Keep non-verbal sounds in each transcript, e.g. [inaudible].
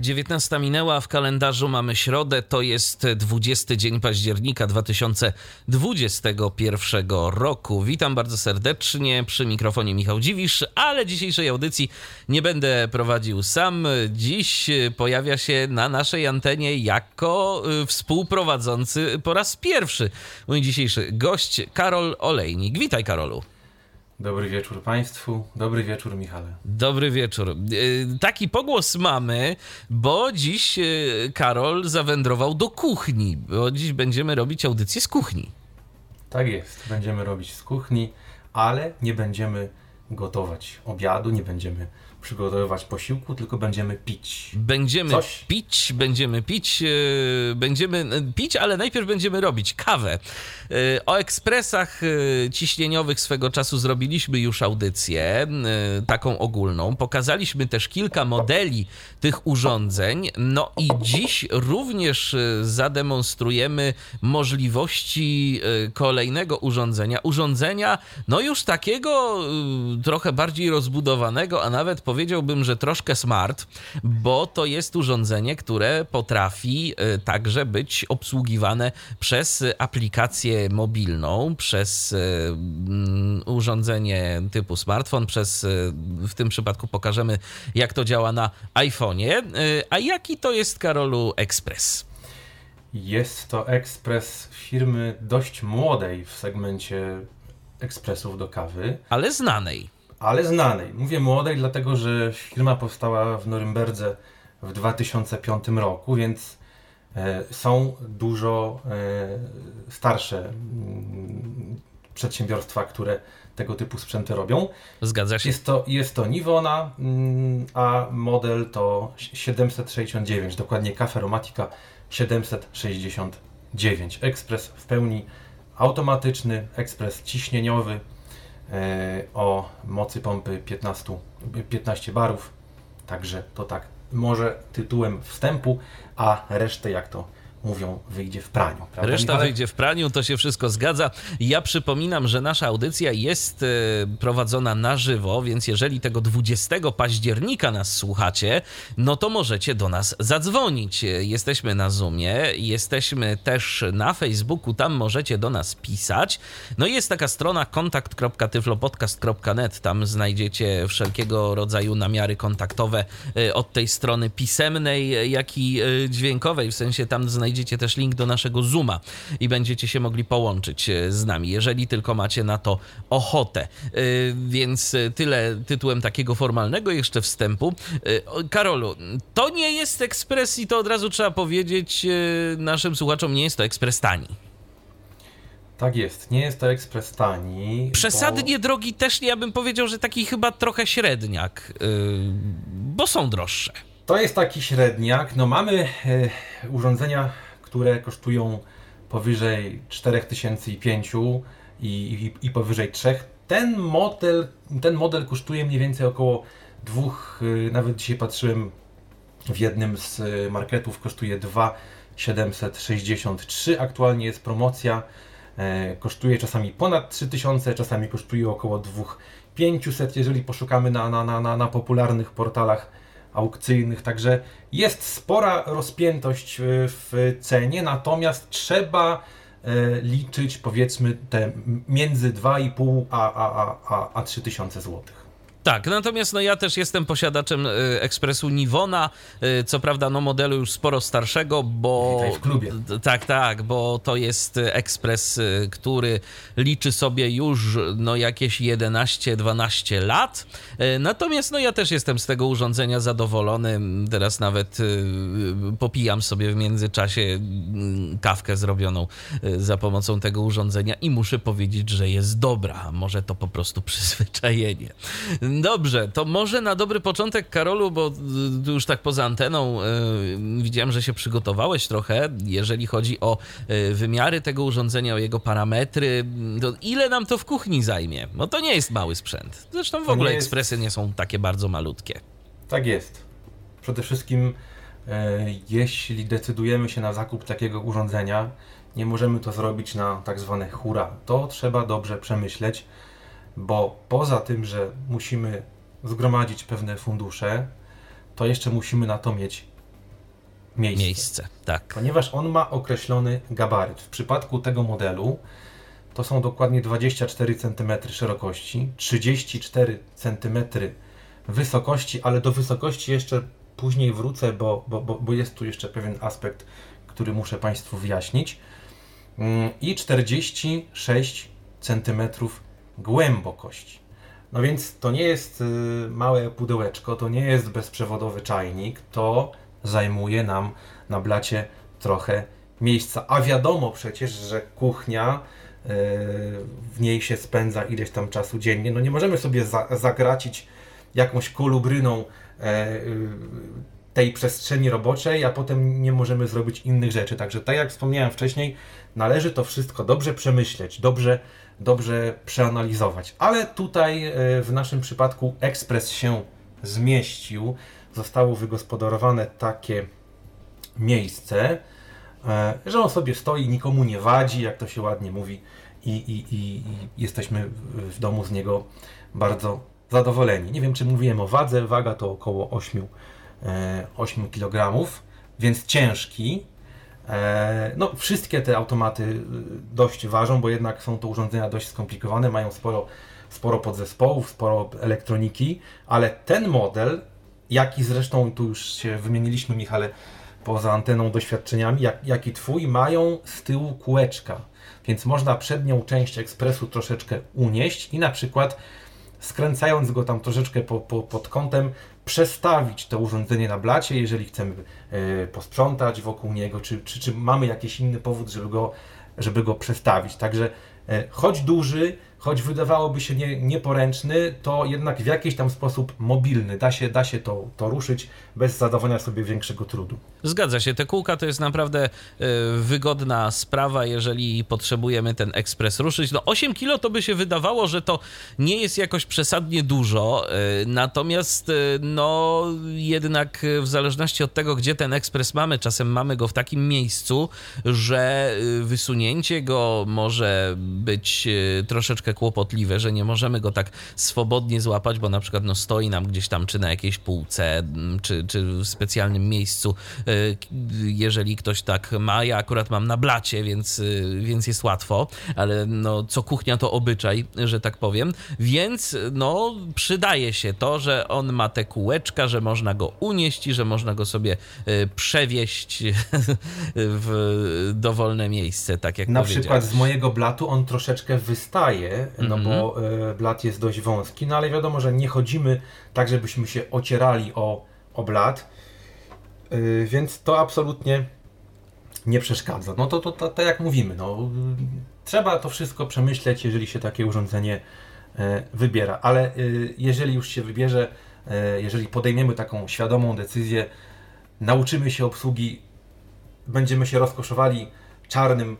19 minęła, w kalendarzu mamy środę, to jest 20 dzień października 2021 roku. Witam bardzo serdecznie, przy mikrofonie Michał Dziwisz, ale dzisiejszej audycji nie będę prowadził sam. Dziś pojawia się na naszej antenie jako y, współprowadzący po raz pierwszy mój dzisiejszy gość Karol Olejnik. Witaj Karolu. Dobry wieczór Państwu, dobry wieczór Michale. Dobry wieczór. Y, taki pogłos mamy, bo dziś y, Karol zawędrował do kuchni, bo dziś będziemy robić audycję z kuchni. Tak jest, będziemy robić z kuchni, ale nie będziemy gotować obiadu, nie będziemy przygotowywać posiłku, tylko będziemy pić. Będziemy Coś? pić, będziemy pić, yy, będziemy e, pić, ale najpierw będziemy robić kawę. Yy, o ekspresach yy, ciśnieniowych swego czasu zrobiliśmy już audycję, taką ogólną. Pokazaliśmy też kilka modeli tych urządzeń. No i dziś również zademonstrujemy możliwości kolejnego urządzenia. Urządzenia, no już takiego trochę bardziej rozbudowanego, a nawet powiedziałbym, że troszkę smart, bo to jest urządzenie, które potrafi e, także być obsługiwane przez aplikację mobilną, przez e, mm, urządzenie typu smartfon, przez e, w tym przypadku pokażemy, jak to działa na iPhone'ie. A jaki to jest, Karolu, Express? Jest to ekspres firmy dość młodej w segmencie ekspresów do kawy. Ale znanej ale znanej. Mówię młodej, dlatego że firma powstała w Norymberdze w 2005 roku, więc e, są dużo e, starsze mm, przedsiębiorstwa, które tego typu sprzęty robią. Zgadza się. Jest to, jest to Nivona, mm, a model to 769, dokładnie Caferomatica 769. Ekspres w pełni automatyczny, ekspres ciśnieniowy, o mocy pompy 15, 15 barów. Także to tak może tytułem wstępu, a resztę jak to mówią, wyjdzie w praniu. Prawda, Reszta Michale? wyjdzie w praniu, to się wszystko zgadza. Ja przypominam, że nasza audycja jest e, prowadzona na żywo, więc jeżeli tego 20 października nas słuchacie, no to możecie do nas zadzwonić. Jesteśmy na Zoomie, jesteśmy też na Facebooku, tam możecie do nas pisać. No i jest taka strona kontakt.tyflopodcast.net, tam znajdziecie wszelkiego rodzaju namiary kontaktowe e, od tej strony pisemnej, jak i e, dźwiękowej, w sensie tam znajdziecie znajdziecie też link do naszego Zooma i będziecie się mogli połączyć e, z nami, jeżeli tylko macie na to ochotę. E, więc e, tyle tytułem takiego formalnego jeszcze wstępu. Karolu, to nie jest ekspres i to od razu trzeba powiedzieć naszym słuchaczom, nie jest to ekspres tani. Tak jest, nie jest to ekspres tani. Przesadnie bo... drogi też nie, ja bym powiedział, że taki chyba trochę średniak, bo są droższe. To jest taki średniak. No mamy e, urządzenia, które kosztują powyżej 4500 i, i, i powyżej 3. Ten model, ten model kosztuje mniej więcej około dwóch, e, nawet dzisiaj patrzyłem w jednym z e, marketów kosztuje 2,763. Aktualnie jest promocja. Kosztuje czasami ponad 3000, czasami kosztuje około 2500, jeżeli poszukamy na, na, na, na popularnych portalach aukcyjnych, także jest spora rozpiętość e, w cenie, natomiast trzeba e, liczyć powiedzmy te między 2,5 a, a, a, a 3 tysiące złotych. Tak, natomiast no ja też jestem posiadaczem y, ekspresu Nivona, y, co prawda no modelu już sporo starszego, bo... Witaj w klubie. Tak, tak, bo to jest ekspres, y, który liczy sobie już no jakieś 11-12 lat, natomiast no ja też jestem z tego urządzenia zadowolony, teraz nawet popijam sobie w międzyczasie kawkę zrobioną za pomocą tego urządzenia i muszę powiedzieć, że jest dobra, może to po prostu [laughs] przyzwyczajenie. Dobrze, to może na dobry początek, Karolu, bo y, już tak poza anteną y, widziałem, że się przygotowałeś trochę, jeżeli chodzi o y, wymiary tego urządzenia, o jego parametry. To ile nam to w kuchni zajmie? Bo to nie jest mały sprzęt. Zresztą w to ogóle nie ekspresy nie są takie bardzo malutkie. Tak jest. przede wszystkim e, jeśli decydujemy się na zakup takiego urządzenia, nie możemy to zrobić na tak zwane hura. To trzeba dobrze przemyśleć, bo poza tym, że musimy zgromadzić pewne fundusze, to jeszcze musimy na to mieć miejsce. Miejsce, tak. Ponieważ on ma określony gabaryt. W przypadku tego modelu to są dokładnie 24 cm szerokości, 34 cm wysokości, ale do wysokości jeszcze później wrócę, bo, bo, bo, jest tu jeszcze pewien aspekt, który muszę Państwu wyjaśnić. Mm, I 46 cm głębokości. No więc to nie jest y, małe pudełeczko, to nie jest bezprzewodowy czajnik, to zajmuje nam na blacie trochę miejsca. A wiadomo przecież, że kuchnia y, w niej się spędza ileś tam czasu dziennie. No nie możemy sobie za, zagracić jakąś kolubryną e, y, tej przestrzeni roboczej, a potem nie możemy zrobić innych rzeczy. Także tak jak wspomniałem wcześniej, należy to wszystko dobrze przemyśleć, dobrze, dobrze przeanalizować. Ale tutaj e, w naszym przypadku ekspres się zmieścił, zostało wygospodarowane takie miejsce, e, że on sobie stoi, nikomu nie wadzi, jak to się ładnie mówi, i, i, i, jesteśmy w domu z niego bardzo zadowoleni. Nie wiem, czy mówiłem o wadze, waga to około 8 8 kg, więc ciężki. E, no, wszystkie te automaty y, dość ważą, bo jednak są to urządzenia dość skomplikowane, mają sporo, sporo podzespołów, sporo elektroniki, ale ten model, jaki zresztą tu już się wymieniliśmy, Michale, poza anteną doświadczeniami, jak, jak i Twój, mają z tyłu kółeczka, więc można przednią część ekspresu troszeczkę unieść i na przykład skręcając go tam troszeczkę po, po, pod kątem, przestawić to urządzenie na blacie, jeżeli chcemy e, posprzątać wokół niego, czy, czy, czy mamy jakiś inny powód, żeby go, żeby go przestawić. Także e, choć duży, choć wydawałoby się nie, nieporęczny, to jednak w jakiś tam sposób mobilny. Da się, da się to, to ruszyć bez zadawania sobie większego trudu. Zgadza się, te kółka to jest naprawdę y, wygodna sprawa, jeżeli potrzebujemy ten ekspres ruszyć. No 8 kilo to by się wydawało, że to nie jest jakoś przesadnie dużo, y, natomiast y, no jednak w zależności od tego, gdzie ten ekspres mamy, czasem mamy go w takim miejscu, że wysunięcie go może być troszeczkę kłopotliwe, że nie możemy go tak swobodnie złapać, bo na przykład no, stoi nam gdzieś tam, czy na jakiejś półce, czy, czy w specjalnym miejscu E, jeżeli ktoś tak ma. Ja akurat mam na blacie, więc, e, więc jest łatwo, ale no, co kuchnia to obyczaj, że tak powiem. Więc no, przydaje się to, że on ma te kółeczka, że można go unieść i że można go sobie e, przewieźć [laughs] w dowolne miejsce, tak jak Na przykład z mojego blatu on troszeczkę wystaje, no mm -hmm. bo blat jest dość wąski, no ale wiadomo, że nie chodzimy tak, żebyśmy się ocierali o, o blat Y, więc to absolutnie nie przeszkadza. No to, to, to, to jak mówimy, no, trzeba to wszystko przemyśleć, jeżeli się takie urządzenie e, wybiera. Ale y, jeżeli już się wybierze, e, jeżeli podejmiemy taką świadomą decyzję, nauczymy się obsługi, będziemy się rozkoszowali czarnym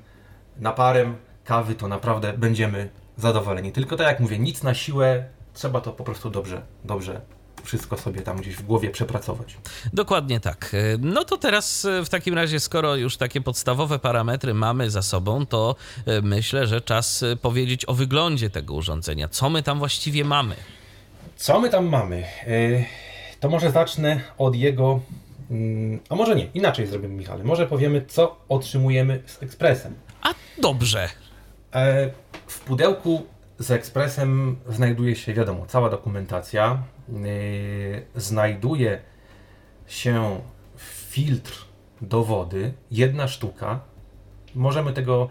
naparem kawy, to naprawdę będziemy zadowoleni. Tylko tak jak mówię, nic na siłę, trzeba to po prostu dobrze, dobrze wszystko sobie tam gdzieś w głowie przepracować. Dokładnie tak. No to teraz e, w takim razie, skoro już takie podstawowe parametry mamy za sobą, to e, myślę, że czas e, powiedzieć o wyglądzie tego urządzenia. Co my tam właściwie mamy? Co my tam mamy? To może zacznę od jego. Mm, a może nie, inaczej zrobimy, Michale. Może powiemy, co otrzymujemy z ekspresem. A dobrze. W pudełku z ekspresem znajduje się, wiadomo, cała dokumentacja, znajduje się filtr do wody, jedna sztuka. Możemy tego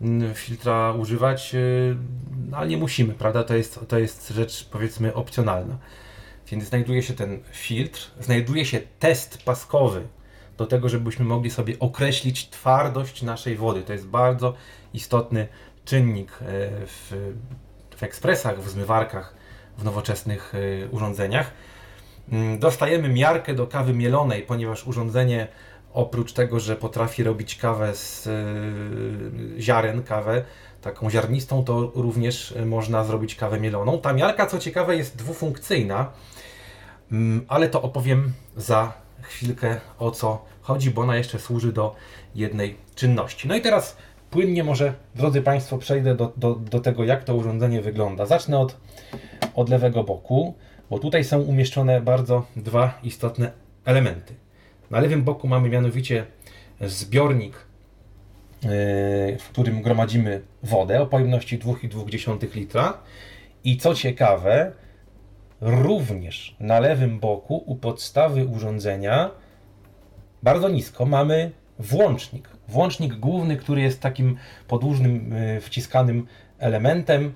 mm, filtra używać, yy, ale nie musimy, prawda? To jest, to jest rzecz powiedzmy opcjonalna. Więc znajduje się ten filtr, znajduje się test paskowy do tego, żebyśmy mogli sobie określić twardość naszej wody. To jest bardzo istotny czynnik yy, w w ekspresach, w zmywarkach, w nowoczesnych y, urządzeniach. Mm, dostajemy miarkę do kawy mielonej, ponieważ urządzenie oprócz tego, że potrafi robić kawę z y, ziaren, kawę taką ziarnistą, to również można zrobić kawę mieloną. Ta miarka, co ciekawe, jest dwufunkcyjna, mm, ale to opowiem za chwilkę o co chodzi, bo ona jeszcze służy do jednej czynności. No i teraz płynnie może, drodzy Państwo, przejdę do, do, do tego, jak to urządzenie wygląda. Zacznę od, od lewego boku, bo tutaj są umieszczone bardzo dwa istotne elementy. Na lewym boku mamy mianowicie zbiornik, yy, w którym gromadzimy wodę o pojemności 2,2 litra. I co ciekawe, również na lewym boku u podstawy urządzenia bardzo nisko mamy włącznik. Włącznik główny, który jest takim podłużnym, yy, wciskanym elementem.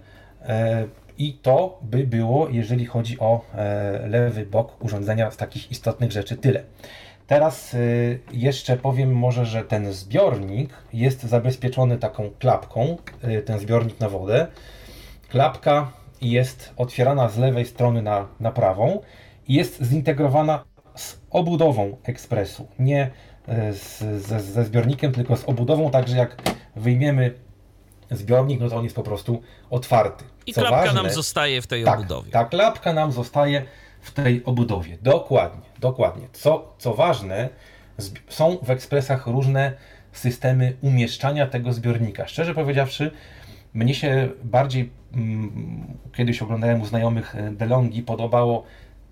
I to by było, jeżeli chodzi o lewy bok urządzenia, z takich istotnych rzeczy tyle. Teraz y, jeszcze powiem może, że ten zbiornik jest zabezpieczony taką klapką, y, ten zbiornik na wodę. Klapka jest otwierana z lewej strony na, na prawą i jest zintegrowana z obudową ekspresu. Nie z, ze zbiornikiem, tylko z obudową, także jak wyjmiemy zbiornik, no to on jest po prostu otwarty. I Co klapka ważne, nam zostaje w tej tak, obudowie. Ta klapka nam zostaje w tej obudowie. Dokładnie, dokładnie. Co, co ważne, są w ekspresach różne systemy umieszczania tego zbiornika. Szczerze powiedziawszy, mnie się bardziej mm, kiedyś oglądałem u znajomych e, DeLonghi podobało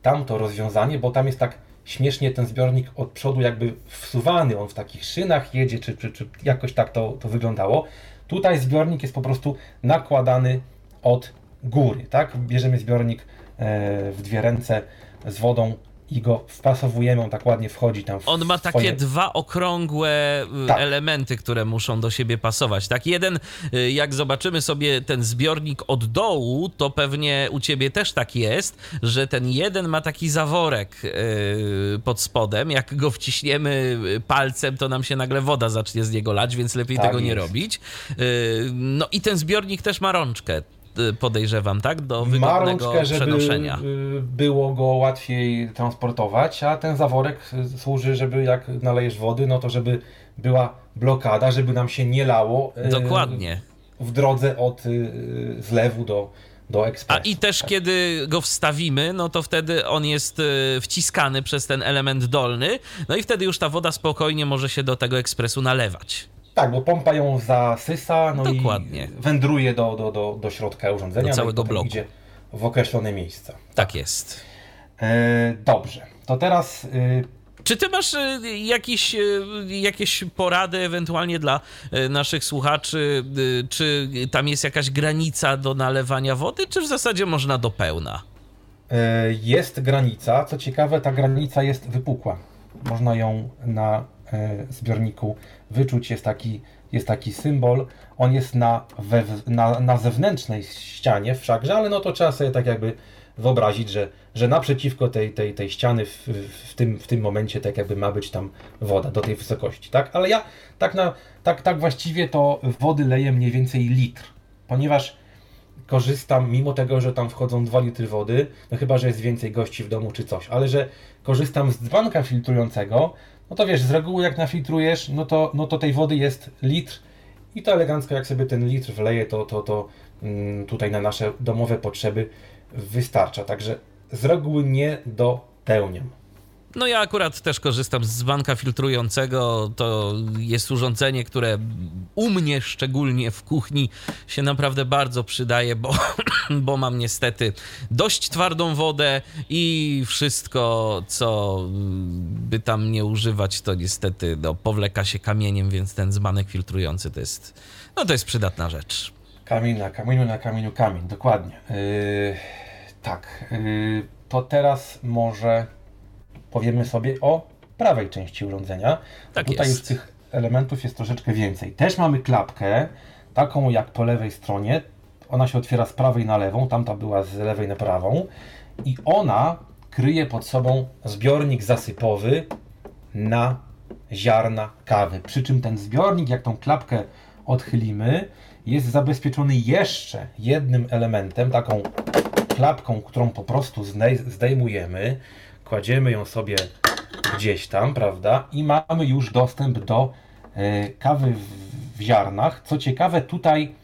tamto rozwiązanie, bo tam jest tak śmiesznie ten zbiornik od przodu jakby wsuwany, on w takich szynach jedzie, czy, czy, czy jakoś tak to, to wyglądało. Tutaj zbiornik jest po prostu nakładany od góry, tak? Bierzemy zbiornik E, w dwie ręce z wodą i go wpasowujemy, on tak ładnie wchodzi tam w On ma takie swoje... dwa okrągłe y, tak. elementy, które muszą do siebie pasować. Tak, jeden, y, jak zobaczymy sobie ten zbiornik od dołu, to pewnie u ciebie też tak jest, że ten jeden ma taki zaworek y, pod spodem. Jak go wciśniemy palcem, to nam się nagle woda zacznie z niego lać, więc lepiej tak tego jest. nie robić. No i ten zbiornik też ma rączkę podejrzewam, tak? Do wygodnego Marączkę, żeby przenoszenia. Y, było go łatwiej transportować, a ten zaworek y, służy, żeby jak nalejesz wody, no to żeby była blokada, żeby nam się nie lało. Dokładnie. W drodze od zlewu do. A i też tak. kiedy go wstawimy, no to wtedy on jest wciskany przez ten element dolny, no i wtedy już ta woda spokojnie może się do tego ekspresu nalewać. Tak, bo pompa ją zasysa, no Dokładnie. i wędruje do, do, do, do środka urządzenia. Do no całego no bloku. idzie w określone miejsca. Tak jest. E, dobrze, to teraz... Y, czy ty masz y, jakieś, y, jakieś porady ewentualnie dla naszych słuchaczy? Czy tam jest jakaś granica do nalewania wody, czy w zasadzie można do pełna? E, jest granica. Co ciekawe, ta granica jest wypukła. Można ją na E, zbiorniku wyczuć jest taki, jest taki symbol. On jest na, we, na, na zewnętrznej ścianie wszakże, ale no to trzeba sobie tak jakby wyobrazić, że, że naprzeciwko tej, tej, tej ściany w, w, tym, w tym momencie tak jakby ma być tam woda do tej wysokości, tak? Ale ja tak, na, tak, tak właściwie to wody leję mniej więcej litr, ponieważ korzystam, mimo tego, że tam wchodzą 2 litry wody, no chyba, że jest więcej gości w domu czy coś, ale że korzystam z dzbanka filtrującego, no to wiesz, z reguły jak nafiltrujesz, no to, no to tej wody jest litr i to elegancko jak sobie ten litr wleje, to, to, to mm, tutaj na nasze domowe potrzeby wystarcza. Także z reguły nie dopełniam. No ja akurat też korzystam z dzbanka filtrującego. To jest urządzenie, które u mnie szczególnie w kuchni się naprawdę bardzo przydaje, bo, [clears throat] bo mam niestety dość twardą wodę i wszystko, co by tam nie używać, to niestety no, powleka się kamieniem, więc ten dzbanek filtrujący to jest, no to jest przydatna rzecz. Kamień na kamieniu, na kamieniu kamień, dokładnie. Yy, tak, yy, to teraz może powiemy sobie o prawej części urządzenia. Tak Tutaj jest. już tych elementów jest troszeczkę więcej. Też mamy klapkę, taką jak po lewej stronie. Ona się otwiera z prawej na lewą, tamta była z lewej na prawą. I ona kryje pod sobą zbiornik zasypowy na ziarna kawy. Przy czym ten zbiornik, jak tą klapkę odchylimy, jest zabezpieczony jeszcze jednym elementem, taką klapką, którą po prostu zdejmujemy kładziemy ją sobie gdzieś tam, prawda? I mamy już dostęp do e, kawy w, ziarnach. Co ciekawe, tutaj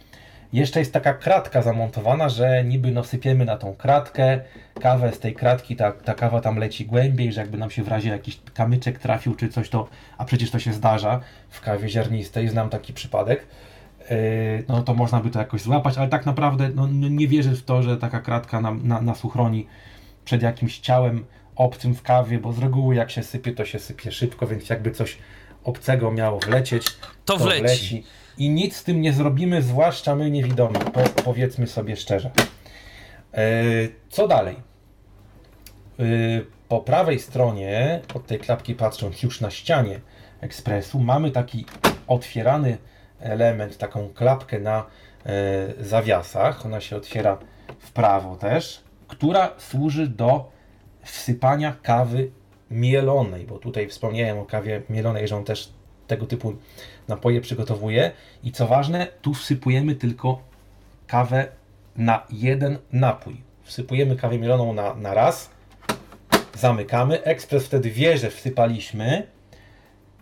Jeszcze jest taka kratka zamontowana, że niby no sypiemy na tą kratkę, kawę z tej kratki, ta, ta kawa tam leci głębiej, że jakby nam się w razie jakiś kamyczek trafił czy coś to, a przecież to się zdarza w kawie ziarnistej, znam taki przypadek, yy, no to można by to jakoś złapać, ale tak naprawdę no, no nie wierzę w to, że taka kratka nam, na, nas uchroni przed jakimś ciałem obcym w kawie, bo z reguły jak się sypie, to się sypie szybko, więc jakby coś obcego miało wlecieć, To wleci. wleci. I nic z tym nie zrobimy, zwłaszcza my niewidomi, po, powiedzmy sobie szczerze. E, co dalej? E, po prawej stronie, od tej klapki patrząc już na ścianie ekspresu, mamy taki otwierany element, taką klapkę na e, zawiasach. Ona się otwiera w prawo też, która służy do wsypania kawy mielonej, bo tutaj wspomniałem o kawie mielonej, że on też tego typu napoje przygotowuje. I co ważne, tu wsypujemy tylko kawę na jeden napój. Wsypujemy kawę mieloną na, na raz, zamykamy. Ekspres wtedy wie, że wsypaliśmy,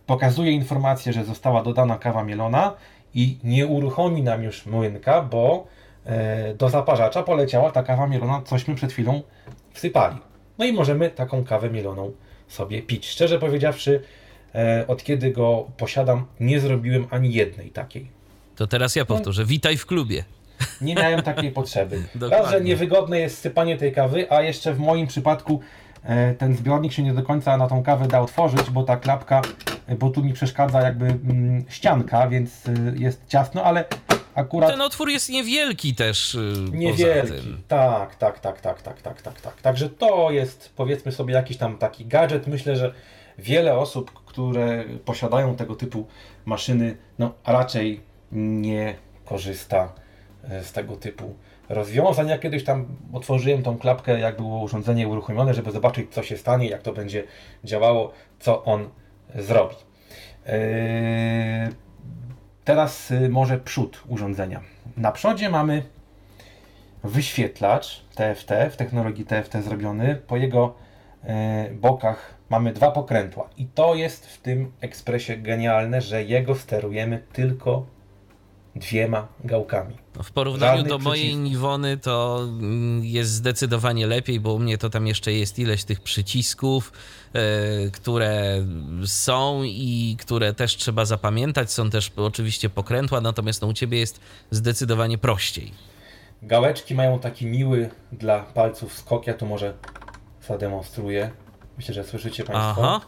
pokazuje informację, że została dodana kawa mielona i nie uruchomi nam już młynka, bo e, do zaparzacza poleciała ta kawa mielona, cośmy przed chwilą wsypali. No i możemy taką kawę mieloną sobie pić. Szczerze powiedziawszy, e, od kiedy go posiadam, nie zrobiłem ani jednej takiej. To teraz ja powtórzę. Witaj w klubie. Nie miałem takiej potrzeby. [laughs] Raz, że niewygodne jest sypanie tej kawy, a jeszcze w moim przypadku e, ten zbiornik się nie do końca na tą kawę da otworzyć, bo ta klapka, e, bo tu mi przeszkadza jakby mm, ścianka, więc jest ciasno, ale akurat Ten otwór jest niewielki też. y, niewielki. Tak, tak, tak, tak, tak, tak, tak, tak. Także to jest powiedzmy sobie jakiś tam taki gadżet. Myślę, że wiele osób, które posiadają tego typu maszyny, no raczej nie korzysta e, z tego typu rozwiązań. Ja kiedyś tam otworzyłem tą klapkę, jak było urządzenie uruchomione, żeby zobaczyć, co się stanie, jak to będzie działało, co on zrobi. Eee, Teraz y, może przód urządzenia. Na przodzie mamy wyświetlacz TFT, w technologii TFT zrobiony. Po jego e, bokach mamy dwa pokrętła. I to jest w tym ekspresie genialne, że jego sterujemy tylko dwiema gałkami. No, W porównaniu Żadnych do mojej przycisków. Niwony to mm, jest zdecydowanie lepiej, bo u mnie to tam jeszcze jest ileś tych przycisków, e, które są i które też trzeba zapamiętać. Są też oczywiście pokrętła, natomiast no, u ciebie jest zdecydowanie prościej. Gałeczki mają taki miły dla palców skok. Ja tu może zademonstruję. Myślę, że słyszycie Państwo. Aha.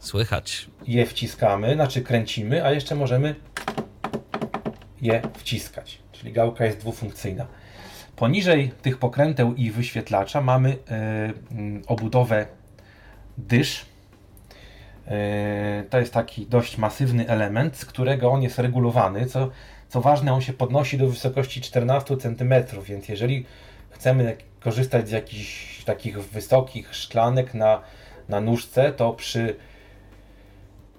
Słychać. je wciskamy, znaczy kręcimy, a jeszcze możemy je wciskać. Czyli gałka jest dwufunkcyjna. Poniżej tych pokręteł i wyświetlacza mamy mm, obudowę dysz. E, to jest taki dość masywny element, z którego on jest regulowany. Co, co ważne, on się podnosi do wysokości 14 cm, więc jeżeli chcemy korzystać z jakichś takich wysokich szklanek na, na nóżce, to przy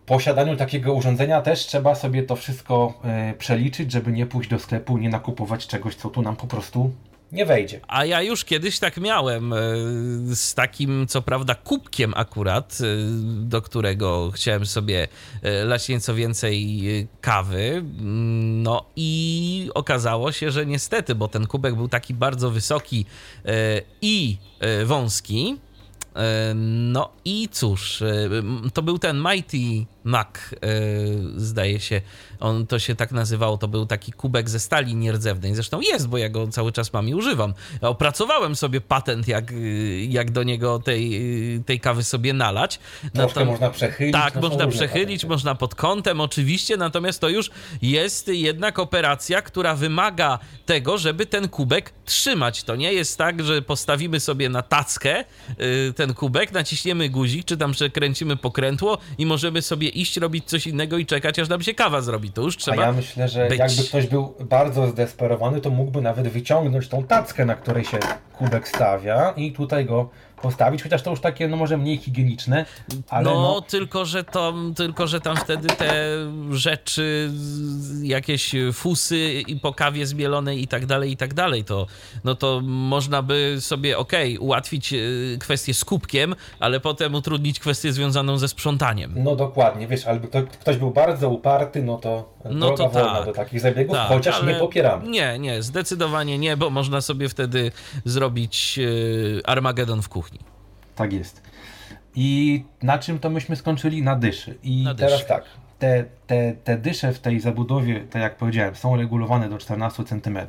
posiadaniu takiego urządzenia też trzeba sobie to wszystko e, przeliczyć, żeby nie pójść do sklepu, nie nakupować czegoś, co tu nam po prostu nie wejdzie. A ja już kiedyś tak miałem e, z takim, co prawda, kubkiem akurat, e, do którego chciałem sobie lać nieco więcej kawy. Mm, No i okazało się, że niestety, bo ten kubek był taki bardzo wysoki i wąski. No i cóż, to był ten Mighty Mac, e, zdaje się, on to się tak nazywało, to był taki kubek ze stali nierdzewnej. Zresztą jest, bo ja go cały czas mam i używam. Opracowałem sobie patent, jak, y, jak do niego tej, y, tej kawy sobie nalać. Troszkę Natom- można przechylić. tak, no można przechylić, patenty. można pod kątem, oczywiście, natomiast to już jest jednak operacja, która wymaga tego, żeby ten kubek trzymać. To nie jest tak, że postawimy sobie na tackę y, ten kubek, naciśniemy guzik, czy tam przekręcimy pokrętło i możemy sobie iść robić coś innego i czekać, aż nam się kawa zrobi. To już A trzeba. ja myślę, że być. jakby ktoś był bardzo zdesperowany, to mógłby nawet wyciągnąć tą tackę, na której się kubek stawia i tutaj go postawić, chociaż to już takie, no może mniej higieniczne, ale no, no, Tylko, że to, tylko, że tam wtedy te rzeczy, jakieś fusy i po kawie zmielonej i tak dalej, i tak dalej, to, no to można by sobie, okej, okay, ułatwić y, kwestię z kubkiem, ale potem utrudnić kwestię związaną ze sprzątaniem. No dokładnie, wiesz, albo ktoś był bardzo uparty, no to no to tak. do takich zabiegów, tak, chociaż nie popieramy. Nie, nie, zdecydowanie nie, bo można sobie wtedy zrobić yy, Armagedon w kuchni. Tak jest. I na czym to myśmy skończyli? Na dyszy. I na teraz dyszy. tak, te, te, te dysze w tej zabudowie, tak jak powiedziałem, są regulowane do 14 cm.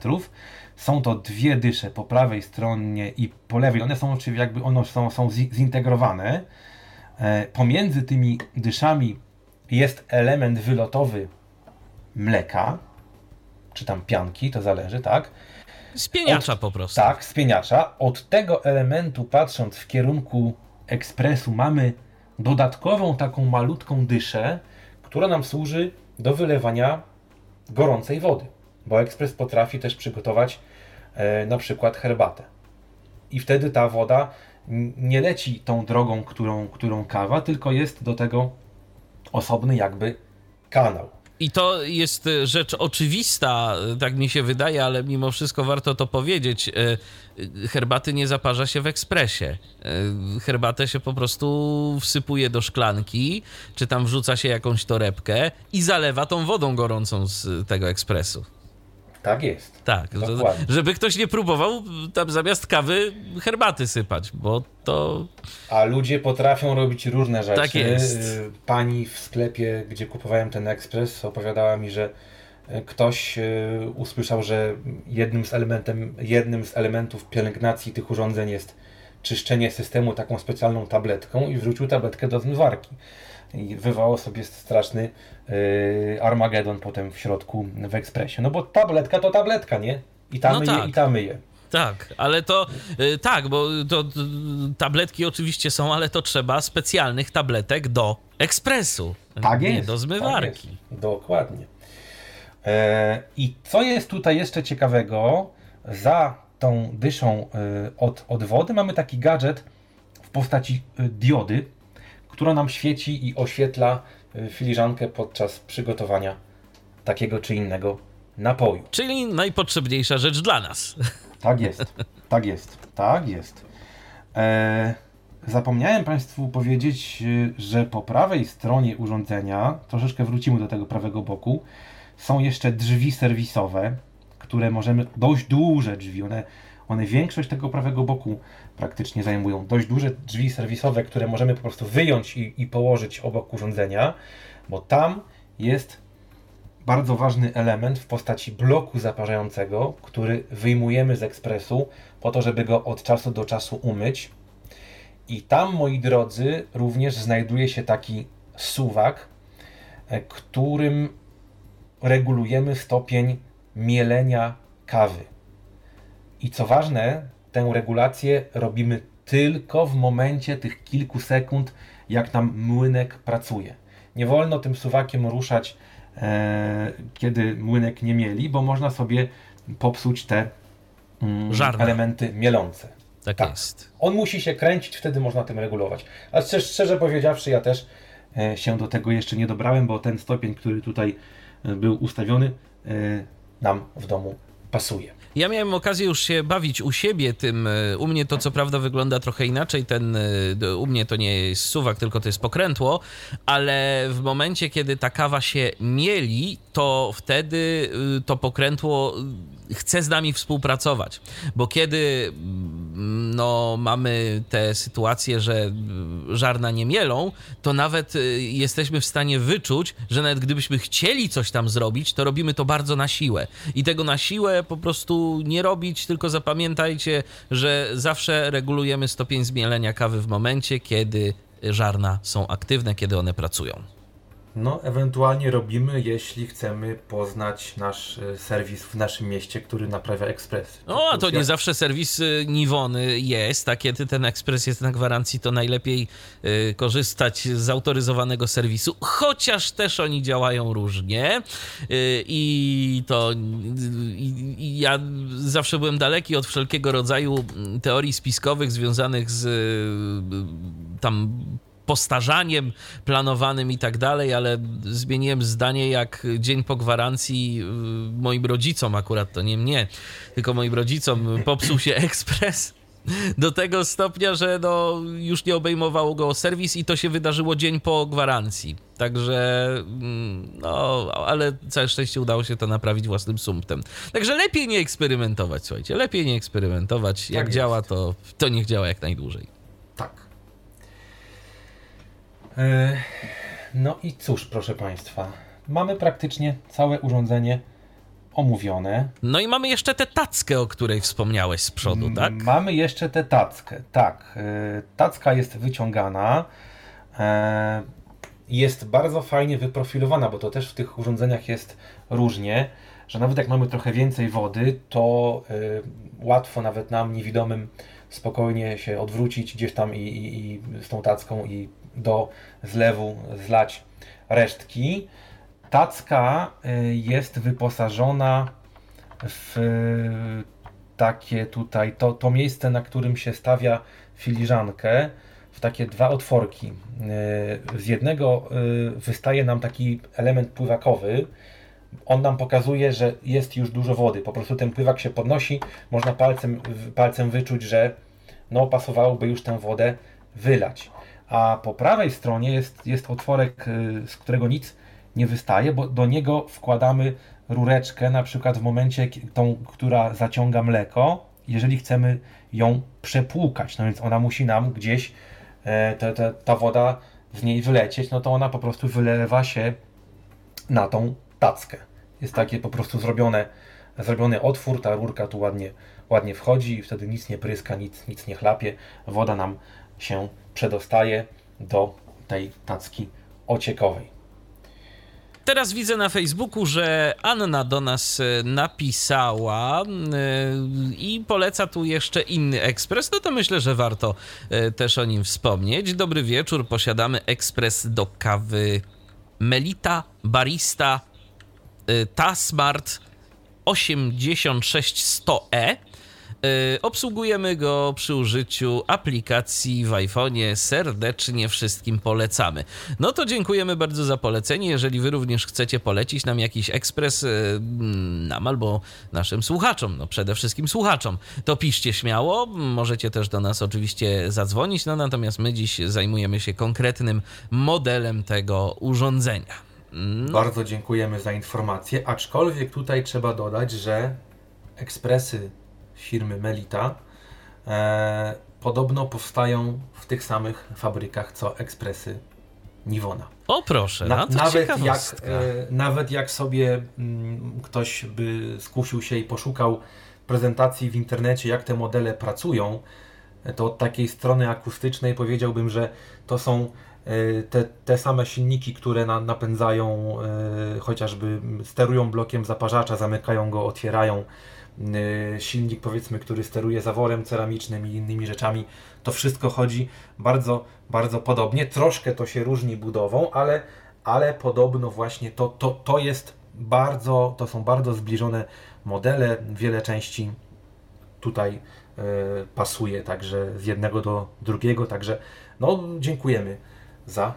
Są to dwie dysze po prawej stronie i po lewej. One są oczywiście jakby one są, są zintegrowane. E, pomiędzy tymi dyszami jest element wylotowy mleka, czy tam pianki, to zależy, tak? Spieniacza Od, po prostu. Tak, spieniacza. Od tego elementu, patrząc w kierunku ekspresu, mamy dodatkową taką malutką dyszę, która nam służy do wylewania gorącej wody, bo ekspres potrafi też przygotować e, na przykład herbatę. I wtedy ta woda nie leci tą drogą, którą, którą kawa, tylko jest do tego osobny jakby kanał. I to jest e, rzecz oczywista, e, tak mi się wydaje, ale mimo wszystko warto to powiedzieć. E, herbaty nie zaparza się w ekspresie. Herbatę się po prostu wsypuje do szklanki, czy tam wrzuca się jakąś torebkę i zalewa tą wodą gorącą z tego ekspresu. Tak jest. Tak, żeby ktoś nie próbował tam zamiast kawy herbaty sypać, bo to. A ludzie potrafią robić różne rzeczy. Tak jest. Y, pani w sklepie, gdzie kupowałem ten ekspres, opowiadała mi, że y, ktoś y, usłyszał, że jednym z, elementem, jednym z elementów pielęgnacji tych urządzeń jest czyszczenie systemu taką specjalną tabletką i wrzucił tabletkę do zmywarki i wywołał sobie straszny yy, Armagedon potem w środku w ekspresie. No bo tabletka to tabletka, nie? I ta no myje, tak. i ta myje. Tak, ale to yy, tak, bo to, to, tabletki oczywiście są, ale to trzeba specjalnych tabletek do ekspresu. Tak nie jest. do zmywarki. Tak Dokładnie. E, I co jest tutaj jeszcze ciekawego, za tą dyszą e, od, od wody mamy taki gadżet w postaci diody, która nam świeci i oświetla y, filiżankę podczas przygotowania takiego czy innego napoju. Czyli najpotrzebniejsza rzecz dla nas. Tak jest, tak jest, tak jest. E, zapomniałem Państwu powiedzieć, że po prawej stronie urządzenia, troszeczkę wrócimy do tego prawego boku, są jeszcze drzwi serwisowe, które możemy, dość duże drzwi, one, one większość tego prawego boku praktycznie zajmują dość duże drzwi serwisowe, które możemy po prostu wyjąć i, i położyć obok urządzenia, bo tam jest bardzo ważny element w postaci bloku zaparzającego, który wyjmujemy z ekspresu po to, żeby go od czasu do czasu umyć. I tam, moi drodzy, również znajduje się taki suwak, e, którym regulujemy stopień mielenia kawy. I co ważne, tę regulację robimy tylko w momencie tych kilku sekund, jak nam młynek pracuje. Nie wolno tym suwakiem ruszać, kiedy młynek nie mieli, bo można sobie popsuć te mm, elementy mielące. Tak, tak, jest. On musi się kręcić, wtedy można tym regulować. A szczerze, szczerze powiedziawszy, ja też e, się do tego jeszcze nie dobrałem, bo ten stopień, który tutaj e, był ustawiony, e, nam w domu pasuje. Ja miałem okazję już się bawić u siebie tym. E, u mnie to co prawda wygląda trochę inaczej. Ten, e, u mnie to nie jest suwak, tylko to jest pokrętło, ale w momencie, kiedy ta kawa się mieli, to wtedy e, to pokrętło chce z nami współpracować. Bo kiedy mm, no, mamy te sytuacje, że żarna nie mielą, to nawet jesteśmy w stanie wyczuć, że nawet gdybyśmy chcieli coś tam zrobić, to robimy to bardzo na siłę. I tego na siłę po prostu nie robić, tylko zapamiętajcie, że zawsze regulujemy stopień zmielenia kawy w momencie, kiedy żarna są aktywne, kiedy one pracują. No, ewentualnie robimy, jeśli chcemy poznać nasz e, serwis w naszym mieście, który naprawia ekspres. No, a to nie zawsze serwis y, Niwony jest, a kiedy ten ekspres jest na gwarancji, to najlepiej y, korzystać z autoryzowanego serwisu, chociaż też oni działają różnie y, i to ja zawsze byłem daleki od wszelkiego rodzaju mm, teorii spiskowych związanych z y, tam postarzaniem planowanym i tak dalej, ale zmieniłem zdanie jak dzień po gwarancji y, moim rodzicom, akurat to nie mnie, tylko moim rodzicom popsuł się [laughs] ekspres do tego stopnia, że no, już nie obejmowało go serwis i to się wydarzyło dzień po gwarancji. Także, mm, no, ale całe szczęście udało się to naprawić własnym sumptem. Także lepiej nie eksperymentować, słuchajcie, lepiej nie eksperymentować. Tak Jak jest. działa, to, to niech działa jak najdłużej. E, No i cóż, proszę Państwa, mamy praktycznie całe urządzenie omówione. No i mamy jeszcze tę tackę, o której wspomniałeś z przodu, tak? Mamy jeszcze tę tackę. Tak, e, tacka jest wyciągana. e, Jest bardzo fajnie wyprofilowana, bo to też w tych urządzeniach jest różnie, że nawet jak mamy trochę więcej wody, to łatwo nawet nam niewidomym spokojnie się odwrócić gdzieś tam i, i, i z tą tacką i do zlewu zlać resztki. Tacka y, jest wyposażona w y, takie tutaj, to, to miejsce, na którym się stawia filiżankę, w takie dwa otworki. Y, Z jednego wystaje nam taki element pływakowy. On nam pokazuje, że jest już dużo wody. Po prostu ten pływak się podnosi, można palcem, palcem wyczuć, że no, pasowałoby już tę wodę wylać. A po prawej stronie jest, jest otworek, y, z którego nic nie wystaje, bo do niego wkładamy rureczkę, na przykład w momencie tą, która zaciąga mleko, jeżeli chcemy ją przepłukać. No więc ona musi nam gdzieś, e, te, te, ta woda z niej wylecieć, no to ona po prostu wylewa się na tą tackę. Jest takie po prostu zrobione, zrobiony otwór, ta rurka tu ładnie, ładnie wchodzi i wtedy nic nie pryska, nic, nic nie chlapie. Woda nam się przedostaje do tej tacki ociekowej. Teraz widzę na Facebooku, że Anna do nas e, napisała e, i poleca tu jeszcze inny ekspres. No to myślę, że warto e, też o nim wspomnieć. Dobry wieczór, posiadamy ekspres do kawy Melita Barista Tasmart 86100E. Y, Obsługujemy go przy użyciu aplikacji w iPhone'ie. Serdecznie wszystkim polecamy. No to dziękujemy bardzo za polecenie. Jeżeli wy również chcecie polecić nam jakiś ekspres, y, mm, nam albo naszym słuchaczom, no przede wszystkim słuchaczom, to piszcie śmiało. Możecie też do nas oczywiście zadzwonić, no natomiast my dziś zajmujemy się konkretnym modelem tego urządzenia. No, Bardzo dziękujemy za informację, aczkolwiek tutaj trzeba dodać, że ekspresy firmy Melita e, podobno powstają w tych samych fabrykach co ekspresy Niwona. o proszę, Na, no nawet, jak, e, nawet jak sobie mm, ktoś by skusił się i poszukał prezentacji w internecie, jak te modele pracują, to od takiej strony akustycznej powiedziałbym, że to są e, te, te same silniki, które na, napędzają, e, chociażby sterują blokiem zaparzacza, zamykają go, otwierają. E, Silnik, powiedzmy, który steruje zaworem ceramicznym i innymi rzeczami, to wszystko chodzi bardzo, bardzo podobnie. Troszkę to się różni budową, ale, ale podobno właśnie to, to, to jest bardzo, to są bardzo zbliżone modele. Wiele części tutaj e, pasuje także z jednego do drugiego, także no dziękujemy za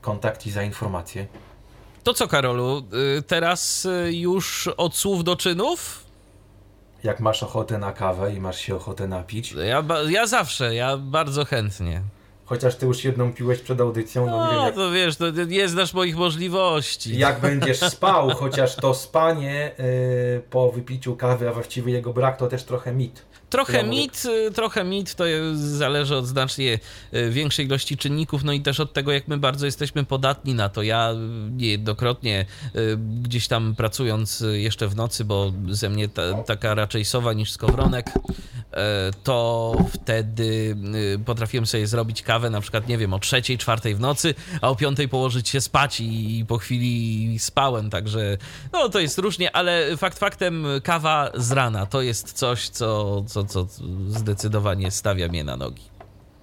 kontakt i za informację. To co, Karolu, y, teraz y, już od słów do czynów? Jak masz ochotę na kawę i masz się ochotę napić, Ja, ja zawsze, ja bardzo chętnie. chociaż ty już jedną piłeś przed audycją, no, nie wiem No, jak, to wiesz, to nie znasz moich możliwości. jak [laughs] będziesz spał, chociaż to spanie e, po wypiciu kawy, a właściwie jego brak, to też trochę mit. Trochę mit, trochę mit, to zależy od znacznie większej ilości czynników, no i też od tego, jak my bardzo jesteśmy podatni na to. Ja niejednokrotnie gdzieś tam pracując jeszcze w nocy, bo ze mnie ta, taka raczej sowa niż skowronek, to wtedy potrafiłem sobie zrobić kawę na przykład, nie wiem, o trzeciej, czwartej w nocy, a o piątej położyć się spać i po chwili spałem, także no to jest różnie, ale fakt faktem kawa z rana to jest coś, co, co, co zdecydowanie stawia mnie na nogi.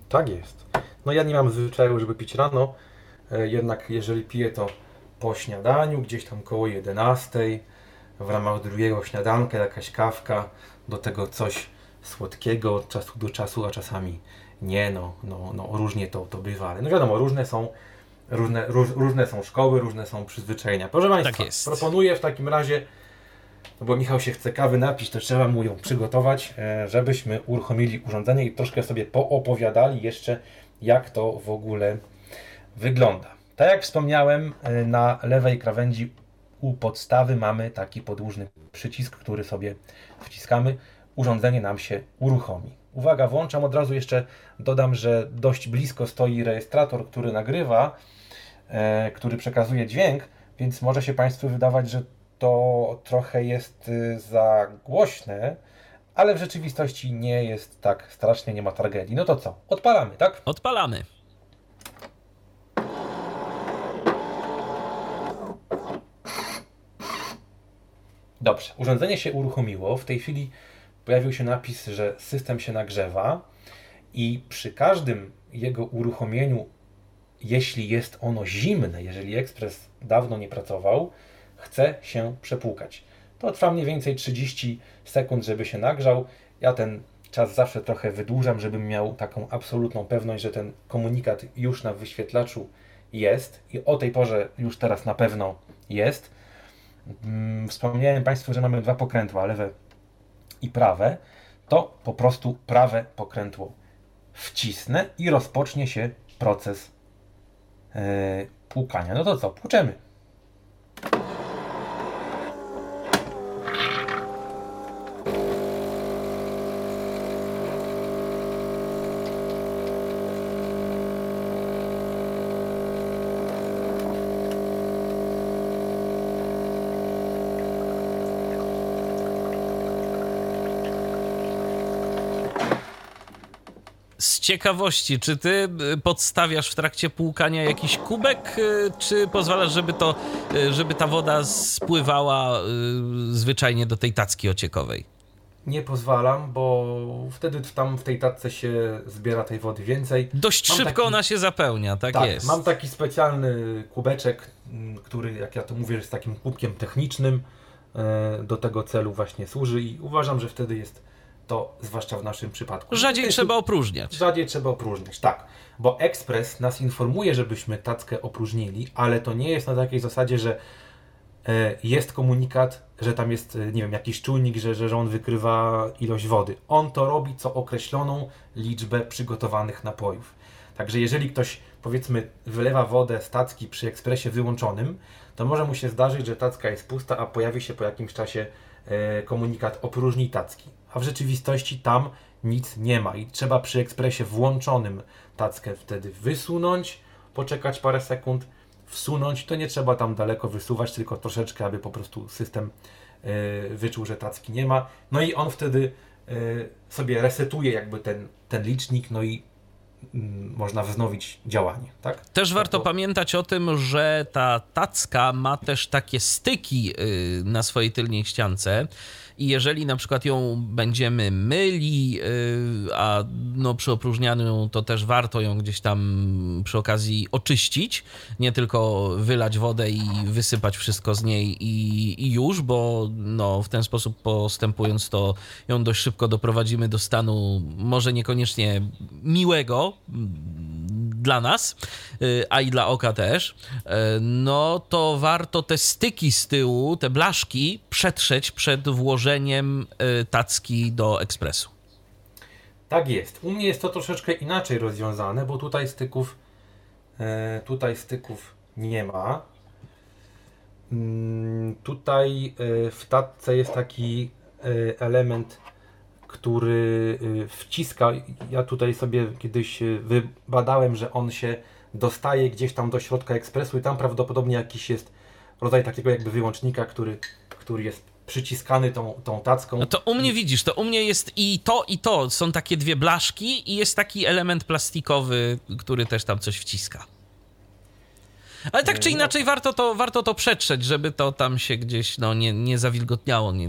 Tak jest. No ja nie mam zwyczaju, żeby pić rano, e, jednak jeżeli piję to po śniadaniu, gdzieś tam koło 11, w ramach drugiego śniadanka, jakaś kawka, do tego coś słodkiego od czasu do czasu, a czasami nie, no, no, no różnie to, to bywa, ale no wiadomo, różne są różne, róż, różne są szkoły, różne są przyzwyczajenia. Proszę Państwa, tak proponuję w takim razie, no bo Michał się chce kawy napić, to trzeba mu ją przygotować, e, żebyśmy uruchomili urządzenie i troszkę sobie poopowiadali jeszcze, jak to w ogóle wygląda. Tak jak wspomniałem, e, na lewej krawędzi u podstawy mamy taki podłużny przycisk, który sobie wciskamy. Urządzenie nam się uruchomi. Uwaga, włączam od razu jeszcze, dodam, że dość blisko stoi rejestrator, który nagrywa, e, który przekazuje dźwięk, więc może się Państwu wydawać, że to trochę jest y, za głośne, ale w rzeczywistości nie jest tak strasznie, nie ma tragedii. No to co? Odpalamy, tak? Odpalamy. Dobrze, urządzenie się uruchomiło. W tej chwili pojawił się napis, że system się nagrzewa i przy każdym jego uruchomieniu, jeśli jest ono zimne, jeżeli ekspres dawno nie pracował, chce się przepłukać. To trwa mniej więcej 30 sekund, żeby się nagrzał. Ja ten czas zawsze trochę wydłużam, żebym miał taką absolutną pewność, że ten komunikat już na wyświetlaczu jest i o tej porze już teraz na pewno jest. Mm, wspomniałem Państwu, że mamy dwa pokrętła, lewe i prawe, to po prostu prawe pokrętło wcisnę i rozpocznie się proces yy, płukania. No to co, płuczemy. Ciekawości, czy ty y, podstawiasz w trakcie płukania jakiś kubek, y, czy pozwalasz, żeby, to, y, żeby ta woda spływała zwyczajnie do tej tacki ociekowej? Nie pozwalam, bo wtedy tam w tej tacce się zbiera tej wody więcej. Dość mam szybko taki... ona się zapełnia, tak, tak jest. Mam taki specjalny kubeczek, mm, który, jak ja to mówię, jest takim kubkiem technicznym. E, do tego celu właśnie służy i uważam, że wtedy jest to zwłaszcza w naszym przypadku. Rzadziej trzeba opróżniać. Rzadziej trzeba opróżniać, tak. Bo ekspres nas informuje, żebyśmy tackę opróżnili, ale to nie jest na takiej zasadzie, że e, jest komunikat, że tam jest, e, nie wiem, jakiś czujnik, że, że on wykrywa ilość wody. On to robi co określoną liczbę przygotowanych napojów. Także jeżeli ktoś, powiedzmy, wylewa wodę z tacki przy ekspresie wyłączonym, to może mu się zdarzyć, że tacka jest pusta, a pojawi się po jakimś czasie e, komunikat opróżnij tacki a w rzeczywistości tam nic nie ma i trzeba przy ekspresie włączonym tackę wtedy wysunąć, poczekać parę sekund, wsunąć, to nie trzeba tam daleko wysuwać, tylko troszeczkę, aby po prostu system y, wyczuł, że tacki nie ma. No i on wtedy y, sobie resetuje jakby ten, ten licznik, no i mm, można wznowić działanie. Tak? Też warto to... pamiętać o tym, że ta tacka ma też takie styki y, na swojej tylnej ściance i jeżeli na przykład ją będziemy myli, yy, a no przy opróżnianiu to też warto ją gdzieś tam przy okazji oczyścić, nie tylko wylać wodę i wysypać wszystko z niej i, i już, bo no w ten sposób postępując to ją dość szybko doprowadzimy do stanu może niekoniecznie miłego, dla nas, y, a i dla oka też, y, no to warto te styki z tyłu, te blaszki przetrzeć przed włożeniem y, tacki do ekspresu. Tak jest. U mnie jest to troszeczkę inaczej rozwiązane, bo tutaj styków tutaj styków nie ma. Mm, tutaj w tatce jest taki element który y, wciska. Ja tutaj sobie kiedyś y, wybadałem, że on się dostaje gdzieś tam do środka ekspresu i tam prawdopodobnie jakiś jest rodzaj takiego jakby wyłącznika, który, który jest przyciskany tą, tą tacką. No to u mnie widzisz, to u mnie jest i to, i to. Są takie dwie blaszki i jest taki element plastikowy, który też tam coś wciska. Ale tak czy inaczej warto to, warto to przetrzeć, żeby to tam się gdzieś no, nie, nie zawilgotniało, nie,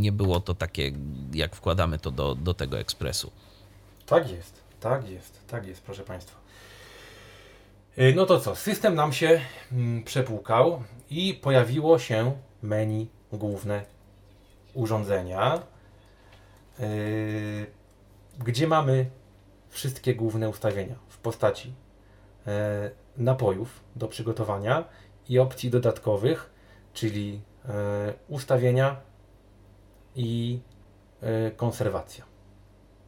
nie było to takie, jak wkładamy to do, do tego ekspresu. Tak jest, tak jest, tak jest, proszę Państwa. Y, no to co, system nam się mm, przepłukał i pojawiło się menu główne urządzenia, yy, gdzie mamy wszystkie główne ustawienia w postaci napojów do przygotowania i opcji dodatkowych, czyli yy, ustawienia i yy, konserwacja.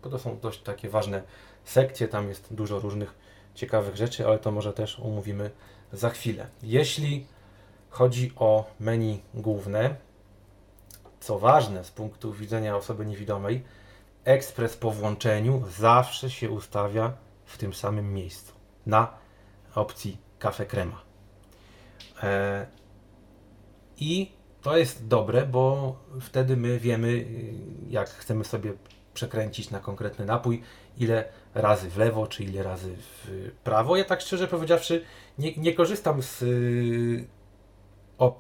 Bo to są dość takie ważne sekcje, tam jest dużo różnych ciekawych rzeczy, ale to może też omówimy za chwilę. Jeśli chodzi o menu główne, co ważne z punktu widzenia osoby niewidomej, ekspres po włączeniu zawsze się ustawia w tym samym miejscu, na opcji kafe krema. E, I to jest dobre, bo wtedy my wiemy, jak chcemy sobie przekręcić na konkretny napój, ile razy w lewo, czy ile razy w prawo. Ja tak szczerze powiedziawszy, nie, nie korzystam z y,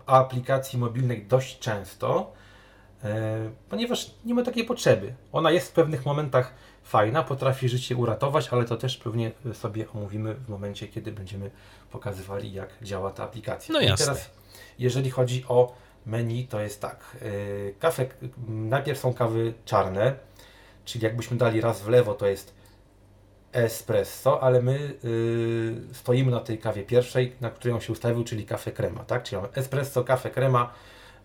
aplikacji mobilnej dość często, E, ponieważ nie ma takiej potrzeby. Ona jest w pewnych momentach fajna, potrafi życie uratować, ale to też pewnie sobie omówimy w momencie, kiedy będziemy pokazywali, jak działa ta aplikacja. No jasne. I teraz, jeżeli chodzi o menu, to jest tak. E, kafe, najpierw są kawy czarne, czyli jakbyśmy dali raz w lewo, to jest espresso, ale my y, stoimy na tej kawie pierwszej, na którą się ustawił, czyli kafe crema, tak? Czyli mamy espresso, kafe crema,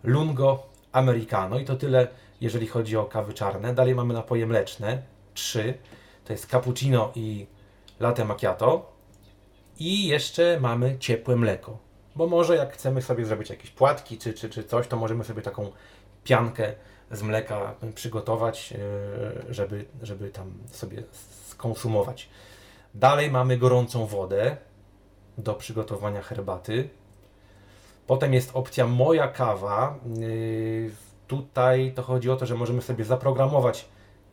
lungo, americano i to tyle, jeżeli chodzi o kawy czarne. Dalej mamy napoje mleczne, trzy, to jest cappuccino i latte macchiato i jeszcze mamy ciepłe mleko, bo może jak chcemy sobie zrobić jakieś płatki czy, czy, czy coś, to możemy sobie taką piankę z mleka przygotować, e, żeby, żeby tam sobie skonsumować. Dalej mamy gorącą wodę do przygotowania herbaty. Potem jest opcja Moja kawa. Yy, tutaj to chodzi o to, że możemy sobie zaprogramować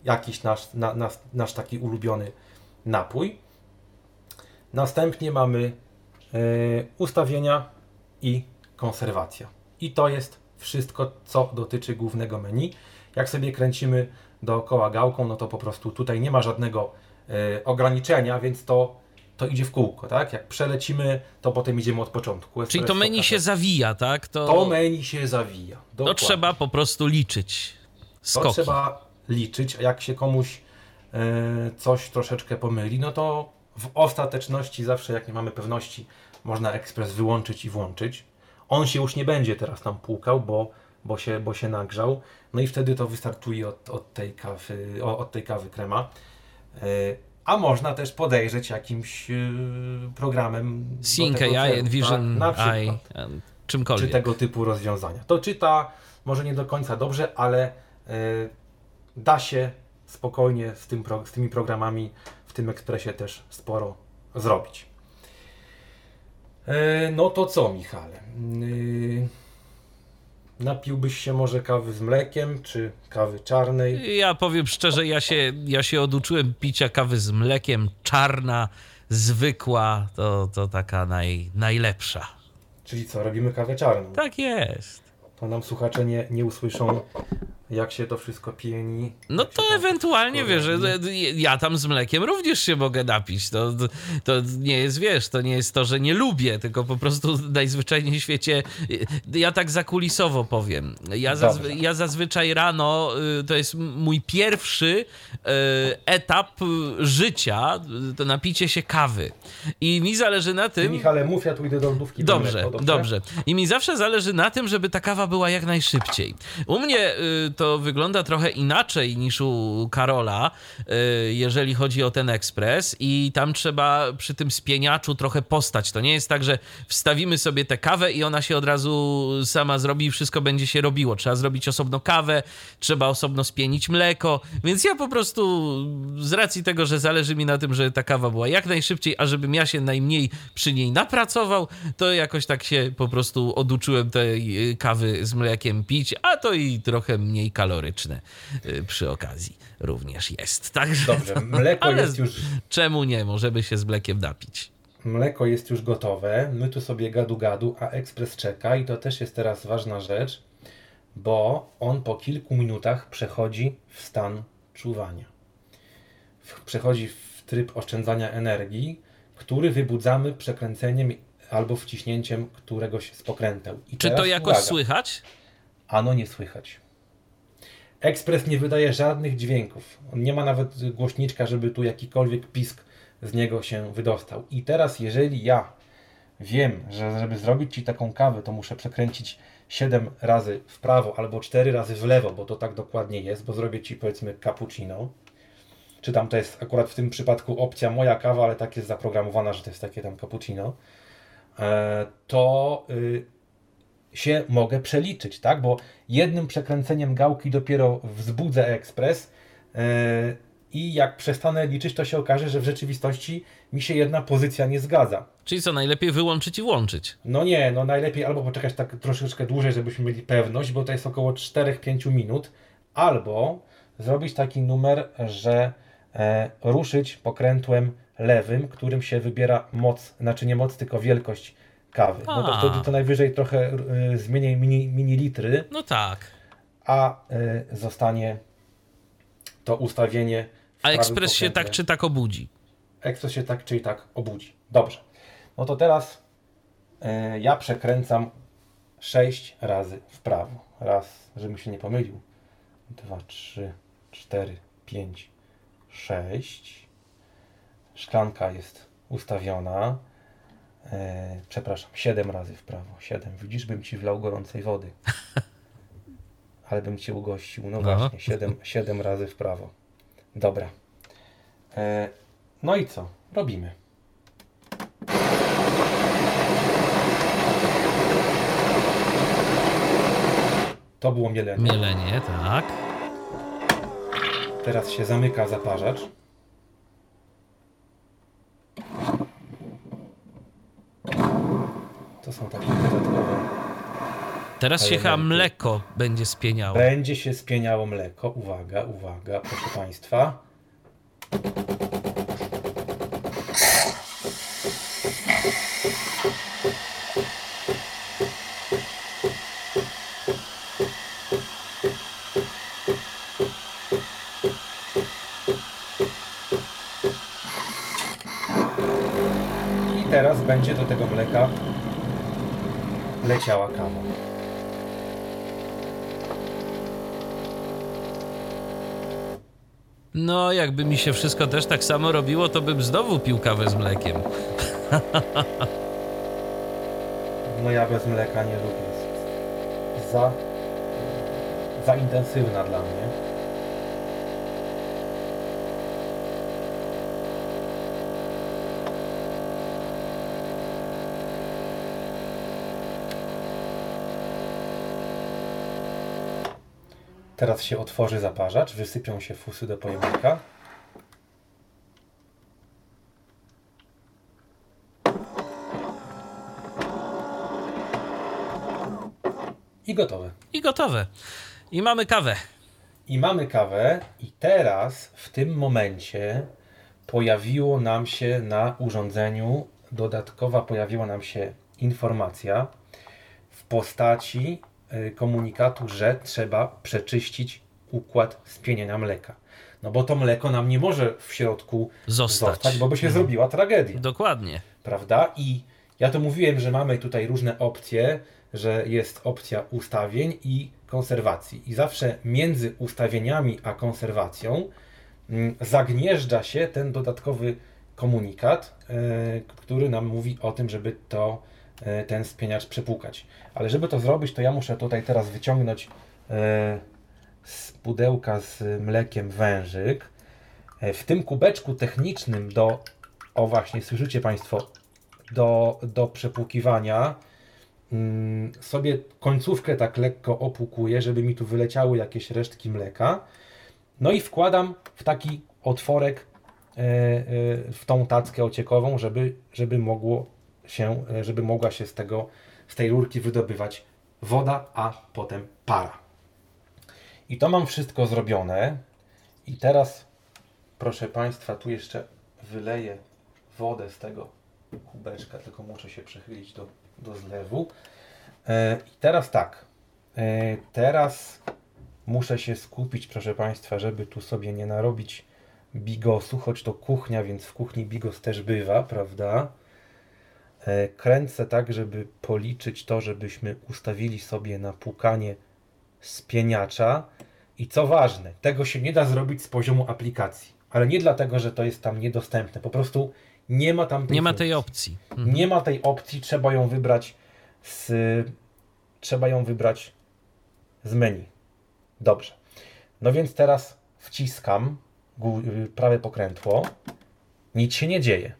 jakiś nasz, na, nasz, nasz taki ulubiony napój. Następnie mamy yy, ustawienia i konserwacja. I to jest wszystko, co dotyczy głównego menu. Jak sobie kręcimy dookoła gałką, no to po prostu tutaj nie ma żadnego yy, ograniczenia, więc to to idzie w kółko, tak? Jak przelecimy, to potem idziemy od początku. Czyli to menu się zawija, tak? To, to menu się zawija. Dokładnie. To trzeba po prostu liczyć. Skoki. To trzeba liczyć, a jak się komuś e, coś troszeczkę pomyli, no to w ostateczności zawsze, jak nie mamy pewności, można ekspres wyłączyć i włączyć. On się już nie będzie teraz tam płukał, bo, bo, się, bo się nagrzał. No i wtedy to wystartuje od, od, tej, kawy, od tej kawy krema. E, a można też podejrzeć jakimś yy, programem. Sync AI, Envision? AI, czymkolwiek. Czy tego typu rozwiązania. To czyta może nie do końca dobrze, ale da się spokojnie z, tym, z tymi programami w tym ekspresie też sporo zrobić. Yy, no to co, Michale? Yy, Napiłbyś się może kawy z mlekiem, czy kawy czarnej? Ja powiem szczerze, ja się, ja się oduczyłem picia kawy z mlekiem. Czarna, zwykła, to, to taka naj, najlepsza. Czyli co, robimy kawę czarną? Tak jest. To nam słuchacze nie, nie usłyszą jak się to wszystko pieni. No to ewentualnie, wiesz, że ja tam z mlekiem również się mogę napić. To, to nie jest, wiesz, to nie jest to, że nie lubię, tylko po prostu [laughs] najzwyczajniej w świecie, ja tak zakulisowo powiem. Ja, zazwy, ja zazwyczaj rano, y, to jest mój pierwszy y, etap życia, to napicie się kawy. I mi zależy na tym... Ty, Michale, mów, ja tu idę do lodówki. Dobrze, dobrze, dobrze. I mi zawsze zależy na tym, żeby ta kawa była jak najszybciej. U mnie y, to wygląda trochę inaczej niż u Karola, y, jeżeli chodzi o ten ekspres, i tam trzeba przy tym spieniaczu trochę postać. To nie jest tak, że wstawimy sobie tę kawę i ona się od razu sama zrobi i wszystko będzie się robiło. Trzeba zrobić osobno kawę, trzeba osobno spienić mleko, więc ja po prostu z racji tego, że zależy mi na tym, że ta kawa była jak najszybciej, a żebym ja się najmniej przy niej napracował, to jakoś tak się po prostu oduczyłem tej kawy z mlekiem pić, a to i trochę mniej kaloryczne y, przy okazji również jest. Także, Dobrze, mleko ale jest już Czemu nie? Możemy się z mlekiem napić. Mleko jest już gotowe, my tu sobie gadu gadu, a ekspres czeka i to też jest teraz ważna rzecz, bo on po kilku minutach przechodzi w stan czuwania. Przechodzi w tryb oszczędzania energii, który wybudzamy przekręceniem albo wciśnięciem któregoś z pokręteł. I Czy to jakoś uwaga, słychać? Ano nie słychać. Ekspres nie wydaje żadnych dźwięków. On nie ma nawet głośniczka, żeby tu jakikolwiek pisk z niego się wydostał. I teraz, jeżeli ja wiem, że żeby zrobić Ci taką kawę, to muszę przekręcić 7 razy w prawo albo 4 razy w lewo, bo to tak dokładnie jest, bo zrobię Ci powiedzmy cappuccino. Czy tam to jest akurat w tym przypadku opcja moja kawa, ale tak jest zaprogramowana, że to jest takie tam cappuccino. E, to y, się mogę przeliczyć, tak? Bo jednym przekręceniem gałki dopiero wzbudzę ekspres yy, i jak przestanę liczyć, to się okaże, że w rzeczywistości mi się jedna pozycja nie zgadza. Czyli co, najlepiej wyłączyć i włączyć? No nie, no najlepiej albo poczekać tak troszeczkę dłużej, żebyśmy mieli pewność, bo to jest około 4-5 minut, albo zrobić taki numer, że e, ruszyć pokrętłem lewym, którym się wybiera moc, znaczy nie moc, tylko wielkość kawy. No to A. wtedy to najwyżej trochę e, zmienię mini, mililitry, No tak. a y, zostanie to ustawienie. w A ekspres się tak czy tak obudzi. Ekspres się tak czy i tak obudzi. Dobrze. No to teraz y, ja przekręcam 6 razy w prawo. Raz, żebym się nie pomylił. Dwa, trzy, cztery, pięć, sześć. Szklanka jest ustawiona. E, przepraszam, 7 razy w prawo. 7. Widzisz, bym ci wlał gorącej wody. [laughs] Ale bym cię ugościł. No No. właśnie, 7, 7 razy w prawo. Dobra. E, no i co? Robimy. To było mielenie. Mielenie, tak. Teraz się zamyka zaparzacz. Są takie dodatkowe. Teraz się chyba mleko będzie spieniało. Będzie się spieniało mleko. Uwaga, uwaga, proszę Państwa. I teraz będzie do tego mleka leciała kawa. No, jakby mi się wszystko też tak samo robiło, to bym znowu pił kawę z mlekiem. [laughs] No ja bez mleka nie lubię. Za, za intensywna dla mnie. Teraz się otworzy zaparzacz, wysypią się fusy do pojemnika. I gotowe. I gotowe. I mamy kawę. I mamy kawę, i teraz w tym momencie pojawiło nam się na urządzeniu, dodatkowa pojawiła nam się informacja w postaci komunikatu, że trzeba przeczyścić układ spieniania mleka. No bo to mleko nam nie może w środku Zostać. zostać bo by się zrobiła tragedia Dokładnie. prawda? I ja to mówiłem, że mamy tutaj różne opcje, że jest opcja ustawień i konserwacji. I zawsze między ustawieniami a konserwacją mm, zagnieżdża się ten dodatkowy komunikat, e, który nam mówi o tym, żeby to, e, ten spieniacz przepłukać. Ale żeby to zrobić, to ja muszę tutaj teraz wyciągnąć e, z pudełka z mlekiem wężyk. E, w tym kubeczku technicznym do, o właśnie, słyszycie Państwo, do, do przepłukiwania mm, sobie końcówkę tak lekko opłukuję, żeby mi tu wyleciały jakieś resztki mleka. No i wkładam w taki otworek e, e, w tą tackę ociekową, żeby, żeby mogło się, e, żeby mogła się z tego, z tej rurki wydobywać woda, a potem para. I to mam wszystko zrobione. I teraz, proszę Państwa, tu jeszcze wyleję wodę z tego kubeczka, tylko muszę się przechylić do, do zlewu. E, I teraz tak. E, teraz muszę się skupić, proszę Państwa, żeby tu sobie nie narobić bigosu, choć to kuchnia, więc w kuchni bigos też bywa, prawda? E, kręcę tak, żeby policzyć to, żebyśmy ustawili sobie na płukanie spieniacza. I co ważne, tego się nie da zrobić z poziomu aplikacji. Ale nie dlatego, że to jest tam niedostępne. Po prostu nie ma tam tej Nie ma tej opcji. Mhm. Nie ma tej opcji, trzeba ją wybrać z. Trzeba ją wybrać z menu. Dobrze. No więc teraz wciskam prawe pokrętło. Nic się nie dzieje.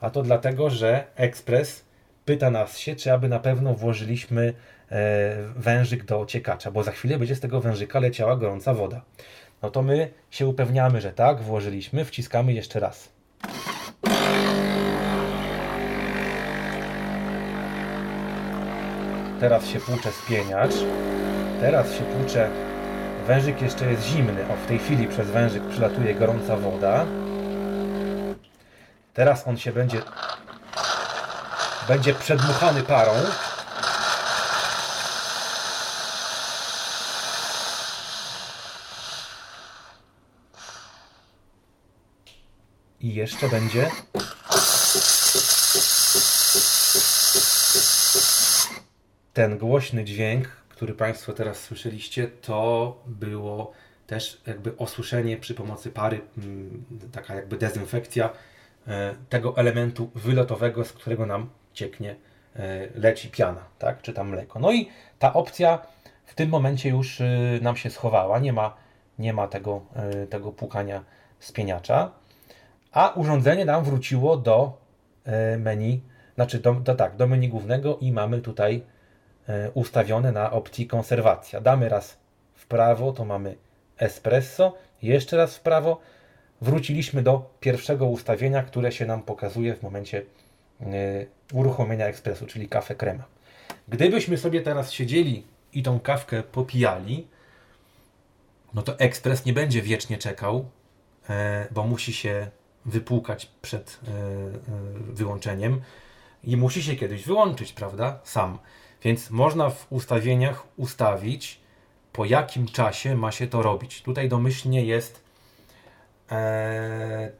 A to dlatego, że Express pyta nas się, czy aby na pewno włożyliśmy e, wężyk do ociekacza, bo za chwilę będzie z tego wężyka leciała gorąca woda. No to my się upewniamy, że tak, włożyliśmy, wciskamy jeszcze raz. Teraz się płucze spieniacz. Teraz się płucze. Wężyk jeszcze jest zimny. O, w tej chwili przez wężyk przylatuje gorąca woda. Teraz on się będzie będzie przedmuchany parą. I jeszcze będzie ten głośny dźwięk, który Państwo teraz słyszeliście, to było też jakby osuszenie przy pomocy pary, mm, taka jakby dezynfekcja tego elementu wylotowego, z którego nam cieknie, e, leci piana, tak, czy tam mleko. No i ta opcja w tym momencie już y, nam się schowała, nie ma, nie ma tego, tego płukania spieniacza, a urządzenie nam wróciło do e, menu, znaczy do, do, tak, do menu głównego i mamy tutaj e, ustawione na opcji konserwacja. Damy raz w prawo, to mamy espresso, jeszcze raz w prawo. Wróciliśmy do pierwszego ustawienia, które się nam pokazuje w momencie e, uruchomienia ekspresu, czyli kawę krema. Gdybyśmy sobie teraz siedzieli i tą kawkę popijali, no to ekspres nie będzie wiecznie czekał, e, bo musi się wypłukać przed e, wyłączeniem i musi się kiedyś wyłączyć, prawda? Sam. Więc można w ustawieniach ustawić, po jakim czasie ma się to robić. Tutaj domyślnie jest e,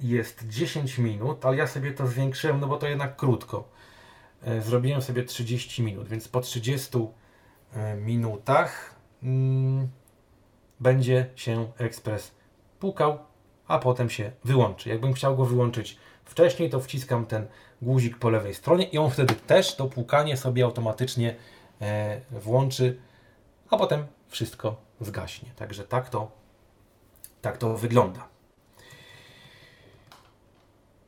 jest 10 minut, ale ja sobie to zwiększyłem, no bo to jednak krótko. E, Zrobiłem sobie 30 minut, więc po 30 e, minutach mm, będzie się ekspres pukał, a potem się wyłączy. Jakbym chciał go wyłączyć wcześniej, to wciskam ten guzik po lewej stronie i on wtedy też to płukanie sobie automatycznie e, włączy, a potem wszystko zgaśnie. Także tak to, tak to wygląda.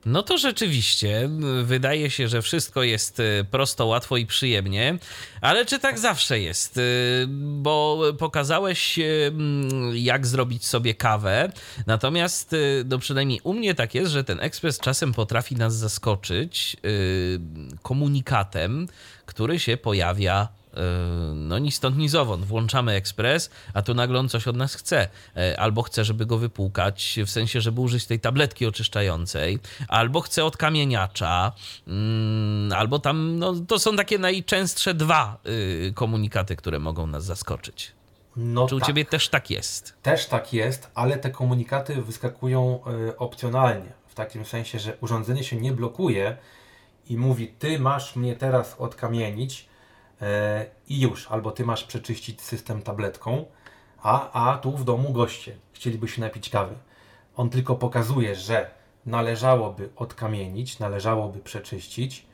No to rzeczywiście wydaje się, że wszystko jest y, prosto, łatwo i przyjemnie, ale czy tak zawsze jest? Y, Bo pokazałeś, y, jak zrobić sobie kawę, natomiast no przynajmniej u mnie tak jest, że ten ekspres czasem potrafi nas zaskoczyć komunikatem, który się pojawia no ni stąd, ni zowąd. Włączamy ekspres, a tu nagle on coś od nas chce. E, Albo chce, żeby go wypłukać, w sensie, żeby użyć tej tabletki oczyszczającej, albo chce od kamieniacza, mm, albo tam, no to są takie najczęstsze dwa y, komunikaty, które mogą nas zaskoczyć. No Czy u tak. ciebie też tak jest? Też tak jest, ale te komunikaty wyskakują e, opcjonalnie. W takim sensie, że urządzenie się nie blokuje i mówi: Ty masz mnie teraz odkamienić e, i już, albo ty masz przeczyścić system tabletką, a, a tu w domu goście chcieliby się napić kawy. On tylko pokazuje, że należałoby odkamienić, należałoby przeczyścić,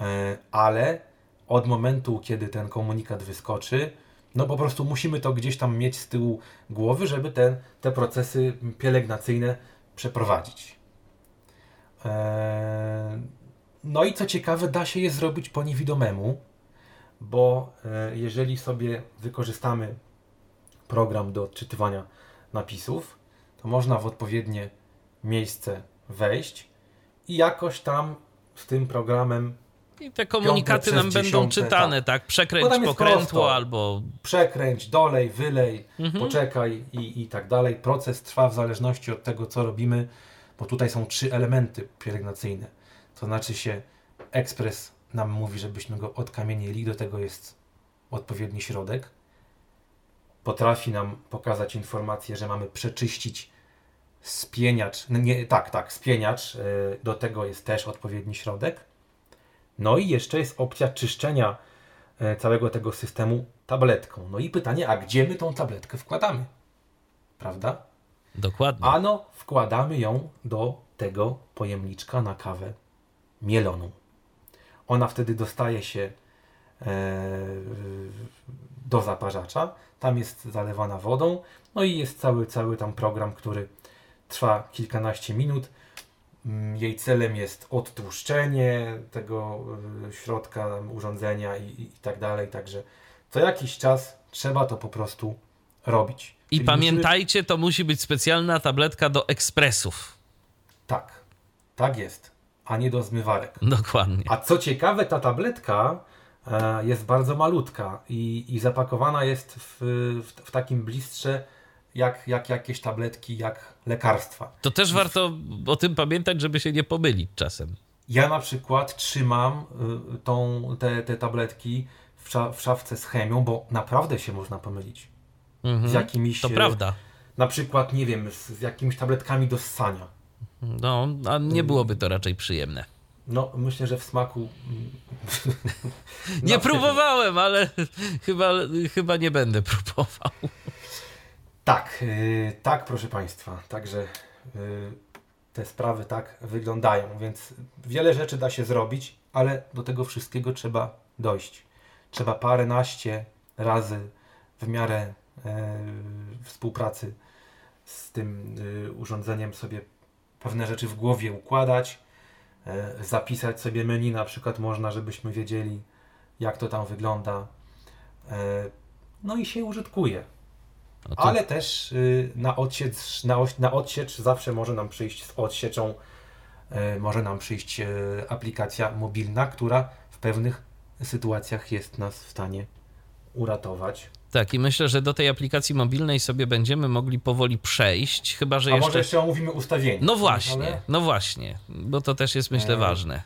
e, ale od momentu, kiedy ten komunikat wyskoczy, No po prostu musimy to gdzieś tam mieć z tyłu głowy, żeby te, te procesy pielęgnacyjne przeprowadzić. Eee, no i co ciekawe, da się je zrobić po niewidomemu, bo e, jeżeli sobie wykorzystamy program do odczytywania napisów, to można w odpowiednie miejsce wejść i jakoś tam z tym programem I te komunikaty nam będą dziesiąte, czytane, tak? Bo Przekręć pokrętło prosto. albo. przekręć, dolej, wylej, Mhm. poczekaj i, i tak dalej. Proces trwa w zależności od tego, co robimy, bo tutaj są trzy elementy pielęgnacyjne. To znaczy się ekspres nam mówi, żebyśmy go odkamienili, do tego jest odpowiedni środek. Potrafi nam pokazać informację, że mamy przeczyścić spieniacz, nie, tak, tak, spieniacz, yy, do tego jest też odpowiedni środek. No i jeszcze jest opcja czyszczenia e, całego tego systemu tabletką. No i pytanie, a gdzie my tą tabletkę wkładamy? Prawda? Dokładnie. Ano, wkładamy ją do tego pojemniczka na kawę mieloną. Ona wtedy dostaje się e, do zaparzacza, tam jest zalewana wodą, no i jest cały, cały tam program, który trwa kilkanaście minut. Mm, Jej celem jest odtłuszczenie tego y, środka urządzenia i, i, i tak dalej, także co jakiś czas trzeba to po prostu robić. I Czyli pamiętajcie, to musi być specjalna tabletka do ekspresów. Tak, tak jest, a nie do zmywarek. Dokładnie. A co ciekawe, ta tabletka e, jest bardzo malutka i, i zapakowana jest w, w, w takim blistrze jak, jak jakieś tabletki, jak lekarstwa. To też warto o tym pamiętać, żeby się nie pomylić czasem. Ja na przykład trzymam y, tą, te, te tabletki w, sza, w szafce z chemią, bo naprawdę się można pomylić. Mhm. Z jakimiś, To e, prawda. na przykład, nie wiem, z, z jakimiś tabletkami do ssania. No, a nie byłoby to raczej przyjemne. No, myślę, że w smaku. Nie pewno. próbowałem, ale chyba, chyba nie będę próbował. Tak, yy, tak, proszę Państwa. Także yy, te sprawy tak wyglądają, więc wiele rzeczy da się zrobić, ale do tego wszystkiego trzeba dojść. Trzeba paręnaście razy w miarę yy, współpracy z tym yy, urządzeniem sobie pewne rzeczy w głowie układać, yy, zapisać sobie menu, na przykład można, żebyśmy wiedzieli, jak to tam wygląda. Yy, no i się użytkuje. To, Ale też y, na, odsiecz, na, na odsiecz zawsze może nam przyjść z odsieczą, y, może nam przyjść aplikacja mobilna, która w pewnych sytuacjach jest nas w stanie uratować. Tak, i myślę, że do tej aplikacji mobilnej sobie będziemy mogli powoli przejść, chyba że A jeszcze. może jeszcze omówimy ustawienie. No właśnie, Ale no właśnie, bo to też jest myślę E, ważne.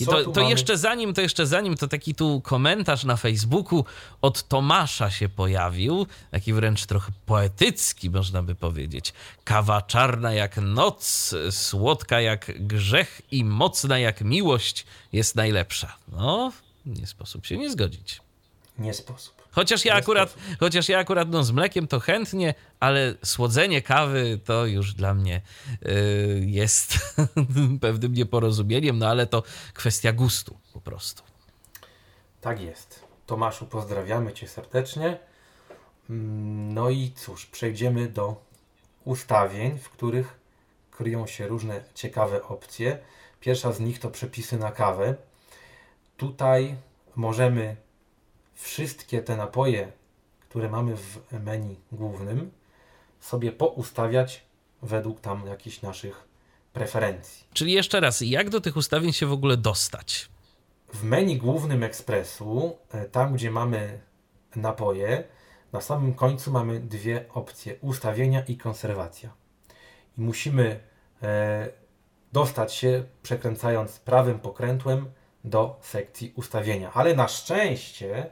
I co to, to jeszcze zanim, to jeszcze zanim, to taki tu komentarz na Facebooku od Tomasza się pojawił, taki wręcz trochę poetycki, można by powiedzieć. Kawa czarna jak noc, słodka jak grzech i mocna jak miłość jest najlepsza. No, nie sposób się nie zgodzić. Nie sposób. Chociaż ja akurat, chociaż ja akurat no, z mlekiem to chętnie, ale słodzenie kawy to już dla mnie y, jest [laughs] pewnym nieporozumieniem, no ale to kwestia gustu po prostu. Tak jest. Tomaszu, pozdrawiamy Cię serdecznie. Mm, No i cóż, przejdziemy do ustawień, w których kryją się różne ciekawe opcje. Pierwsza z nich to przepisy na kawę. Tutaj możemy wszystkie te napoje, które mamy w menu głównym, sobie poustawiać według tam jakichś naszych preferencji. Czyli jeszcze raz, jak do tych ustawień się w ogóle dostać? W menu głównym Ekspresu, e, tam gdzie mamy napoje, na samym końcu mamy dwie opcje: ustawienia i konserwacja. I musimy e, dostać się, przekręcając prawym pokrętłem, do sekcji ustawienia. Ale na szczęście,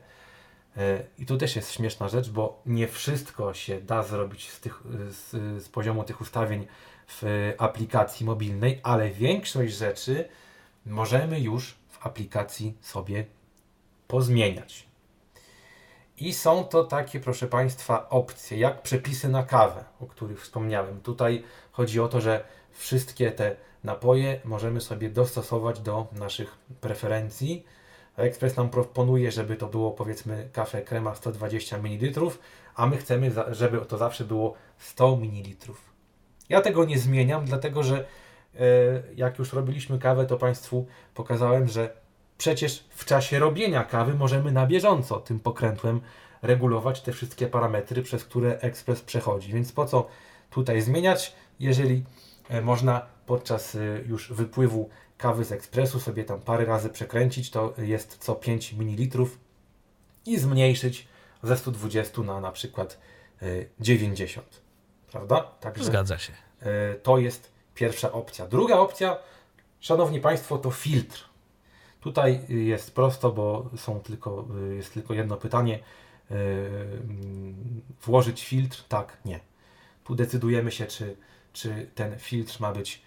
i tu też jest śmieszna rzecz, bo nie wszystko się da zrobić z, tych, z, z poziomu tych ustawień w aplikacji mobilnej, ale większość rzeczy możemy już w aplikacji sobie pozmieniać. I są to takie, proszę Państwa, opcje, jak przepisy na kawę, o których wspomniałem. Tutaj chodzi o to, że wszystkie te napoje możemy sobie dostosować do naszych preferencji. Ekspres nam proponuje, żeby to było powiedzmy kafe krema 120 ml, a my chcemy, żeby to zawsze było 100 ml. Ja tego nie zmieniam, dlatego że e, jak już robiliśmy kawę, to Państwu pokazałem, że przecież w czasie robienia kawy możemy na bieżąco tym pokrętłem regulować te wszystkie parametry, przez które ekspres przechodzi. Więc po co tutaj zmieniać, jeżeli e, można podczas e, już wypływu kawy z ekspresu sobie tam parę razy przekręcić, to jest co 5 ml i zmniejszyć ze 120 na na przykład 90. Prawda? Także Zgadza się. To jest pierwsza opcja. Druga opcja, szanowni Państwo, to filtr. Tutaj jest prosto, bo są tylko, jest tylko jedno pytanie. Włożyć filtr? Tak, nie. Tu decydujemy się, czy, czy ten filtr ma być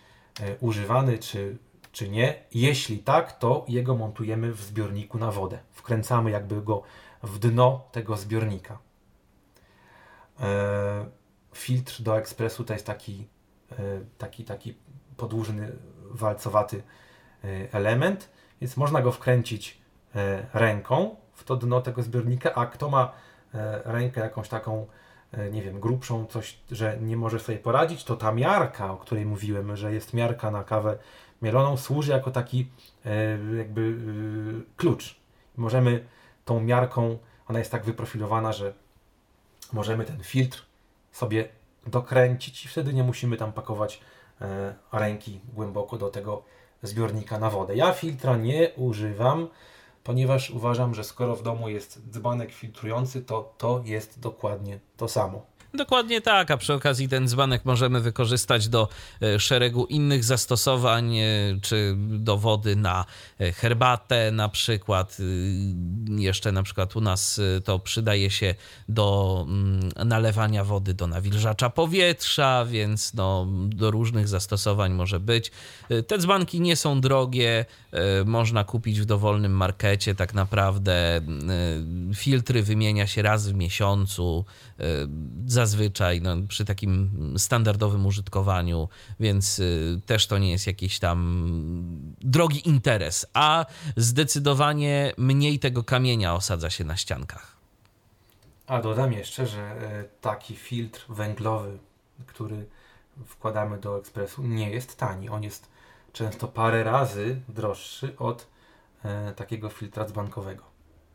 używany, czy czy nie. Jeśli tak, to jego montujemy w zbiorniku na wodę. Wkręcamy jakby go w dno tego zbiornika. E, filtr do ekspresu to jest taki, e, taki, taki podłużny, walcowaty e, element, więc można go wkręcić ręką w to dno tego zbiornika, a kto ma rękę jakąś taką nie wiem, grubszą, coś, że nie może sobie poradzić, to ta miarka, o której mówiłem, że jest miarka na kawę mieloną służy jako taki e, jakby e, klucz. Możemy tą miarką, ona jest tak wyprofilowana, że możemy ten filtr sobie dokręcić i wtedy nie musimy tam pakować e, ręki głęboko do tego zbiornika na wodę. Ja filtra nie używam, ponieważ uważam, że skoro w domu jest dzbanek filtrujący, to to jest dokładnie to samo. Dokładnie tak, a przy okazji ten dzbanek możemy wykorzystać do e, szeregu innych zastosowań, e, czy do wody na e, herbatę na przykład. Jeszcze na przykład u nas to przydaje się do mm, nalewania wody do nawilżacza powietrza, więc no, do różnych zastosowań może być. Te dzbanki nie są drogie, można kupić w dowolnym markecie tak naprawdę. Filtry wymienia się raz w miesiącu zazwyczaj no, przy takim standardowym użytkowaniu, więc y, też to nie jest jakiś tam drogi interes, a zdecydowanie mniej tego kamienia osadza się na ściankach. A dodam jeszcze, że e, taki filtr węglowy, który wkładamy do ekspresu, nie jest tani. On jest często parę razy droższy od e, takiego filtra dzbankowego.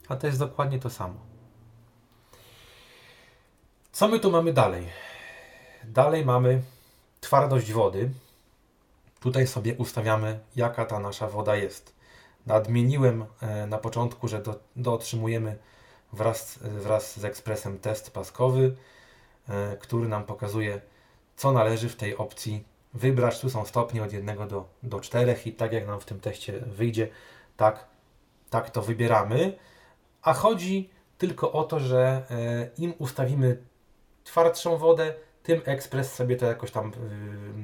A to jest dokładnie to samo. Co my tu mamy dalej? Dalej mamy twardość wody. Tutaj sobie ustawiamy, jaka ta nasza woda jest. Nadmieniłem e, na początku, że do, do otrzymujemy wraz, wraz z ekspresem test paskowy, e, który nam pokazuje, co należy w tej opcji wybrać. Tu są stopnie od 1 do, do 4 i tak jak nam w tym teście wyjdzie, tak, tak to wybieramy. A chodzi tylko o to, że e, im ustawimy twardszą wodę, tym ekspres sobie to jakoś tam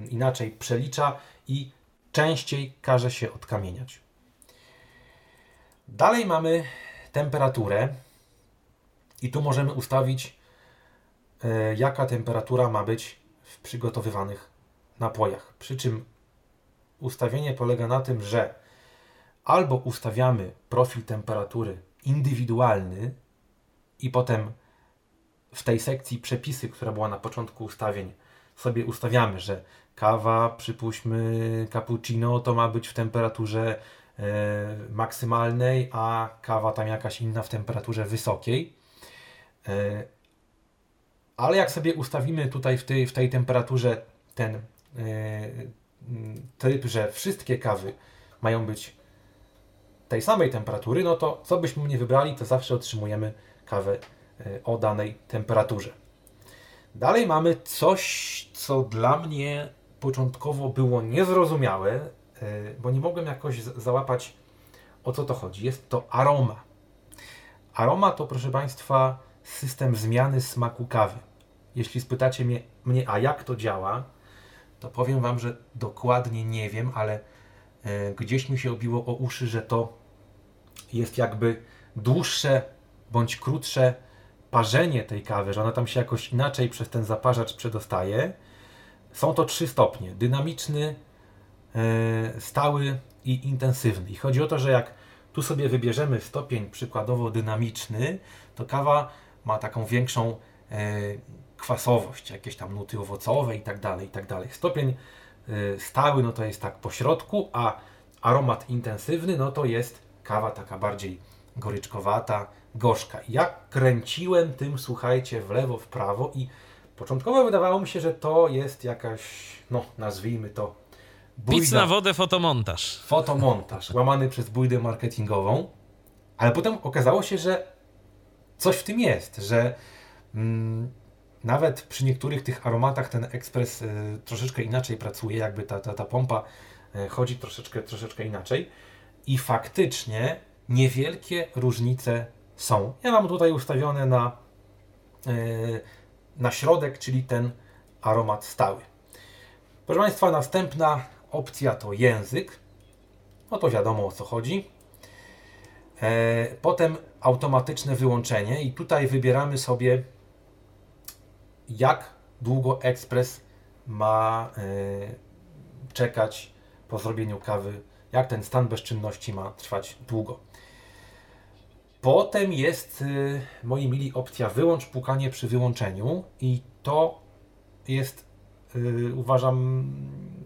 yy, inaczej przelicza i częściej każe się odkamieniać. Dalej mamy temperaturę i tu możemy ustawić yy, jaka temperatura ma być w przygotowywanych napojach. Przy czym ustawienie polega na tym, że albo ustawiamy profil temperatury indywidualny i potem w tej sekcji przepisy, która była na początku ustawień, sobie ustawiamy, że kawa, przypuśćmy cappuccino, to ma być w temperaturze e, maksymalnej, a kawa tam jakaś inna w temperaturze wysokiej. E, ale jak sobie ustawimy tutaj w tej, w tej temperaturze ten e, tryb, że wszystkie kawy mają być tej samej temperatury, no to co byśmy nie wybrali, to zawsze otrzymujemy kawę o danej temperaturze. Dalej mamy coś, co dla mnie początkowo było niezrozumiałe, e, bo nie mogłem jakoś załapać o co to chodzi. Jest to aroma. Aroma to, proszę Państwa, system zmiany smaku kawy. Jeśli spytacie mnie, mnie a jak to działa, to powiem Wam, że dokładnie nie wiem, ale e, gdzieś mi się obiło o uszy, że to jest jakby dłuższe bądź krótsze parzenie tej kawy, że ona tam się jakoś inaczej przez ten zaparzacz przedostaje, są to trzy stopnie. Dynamiczny, e, stały i intensywny. I chodzi o to, że jak tu sobie wybierzemy stopień przykładowo dynamiczny, to kawa ma taką większą e, kwasowość, jakieś tam nuty owocowe i tak dalej, tak. Stopień e, stały, no to jest tak po środku, a aromat intensywny, no to jest kawa taka bardziej goryczkowata, gorzka. Ja kręciłem tym, słuchajcie, w lewo, w prawo i początkowo wydawało mi się, że to jest jakaś, no nazwijmy to, Pic na wodę, fotomontaż. Fotomontaż, łamany przez bójdę marketingową, ale potem okazało się, że coś w tym jest, że mm, nawet przy niektórych tych aromatach ten ekspres y, troszeczkę inaczej pracuje, jakby ta, ta, ta pompa y, chodzi troszeczkę, troszeczkę inaczej i faktycznie niewielkie różnice są. Ja mam tutaj ustawione na, y, na środek, czyli ten aromat stały. Proszę Państwa, następna opcja to język. No to wiadomo o co chodzi. E, potem automatyczne wyłączenie i tutaj wybieramy sobie jak długo ekspres ma e, czekać po zrobieniu kawy, jak ten stan bezczynności ma trwać długo. Potem jest, e, moi mili, opcja wyłącz pukanie przy wyłączeniu i to jest, uważam,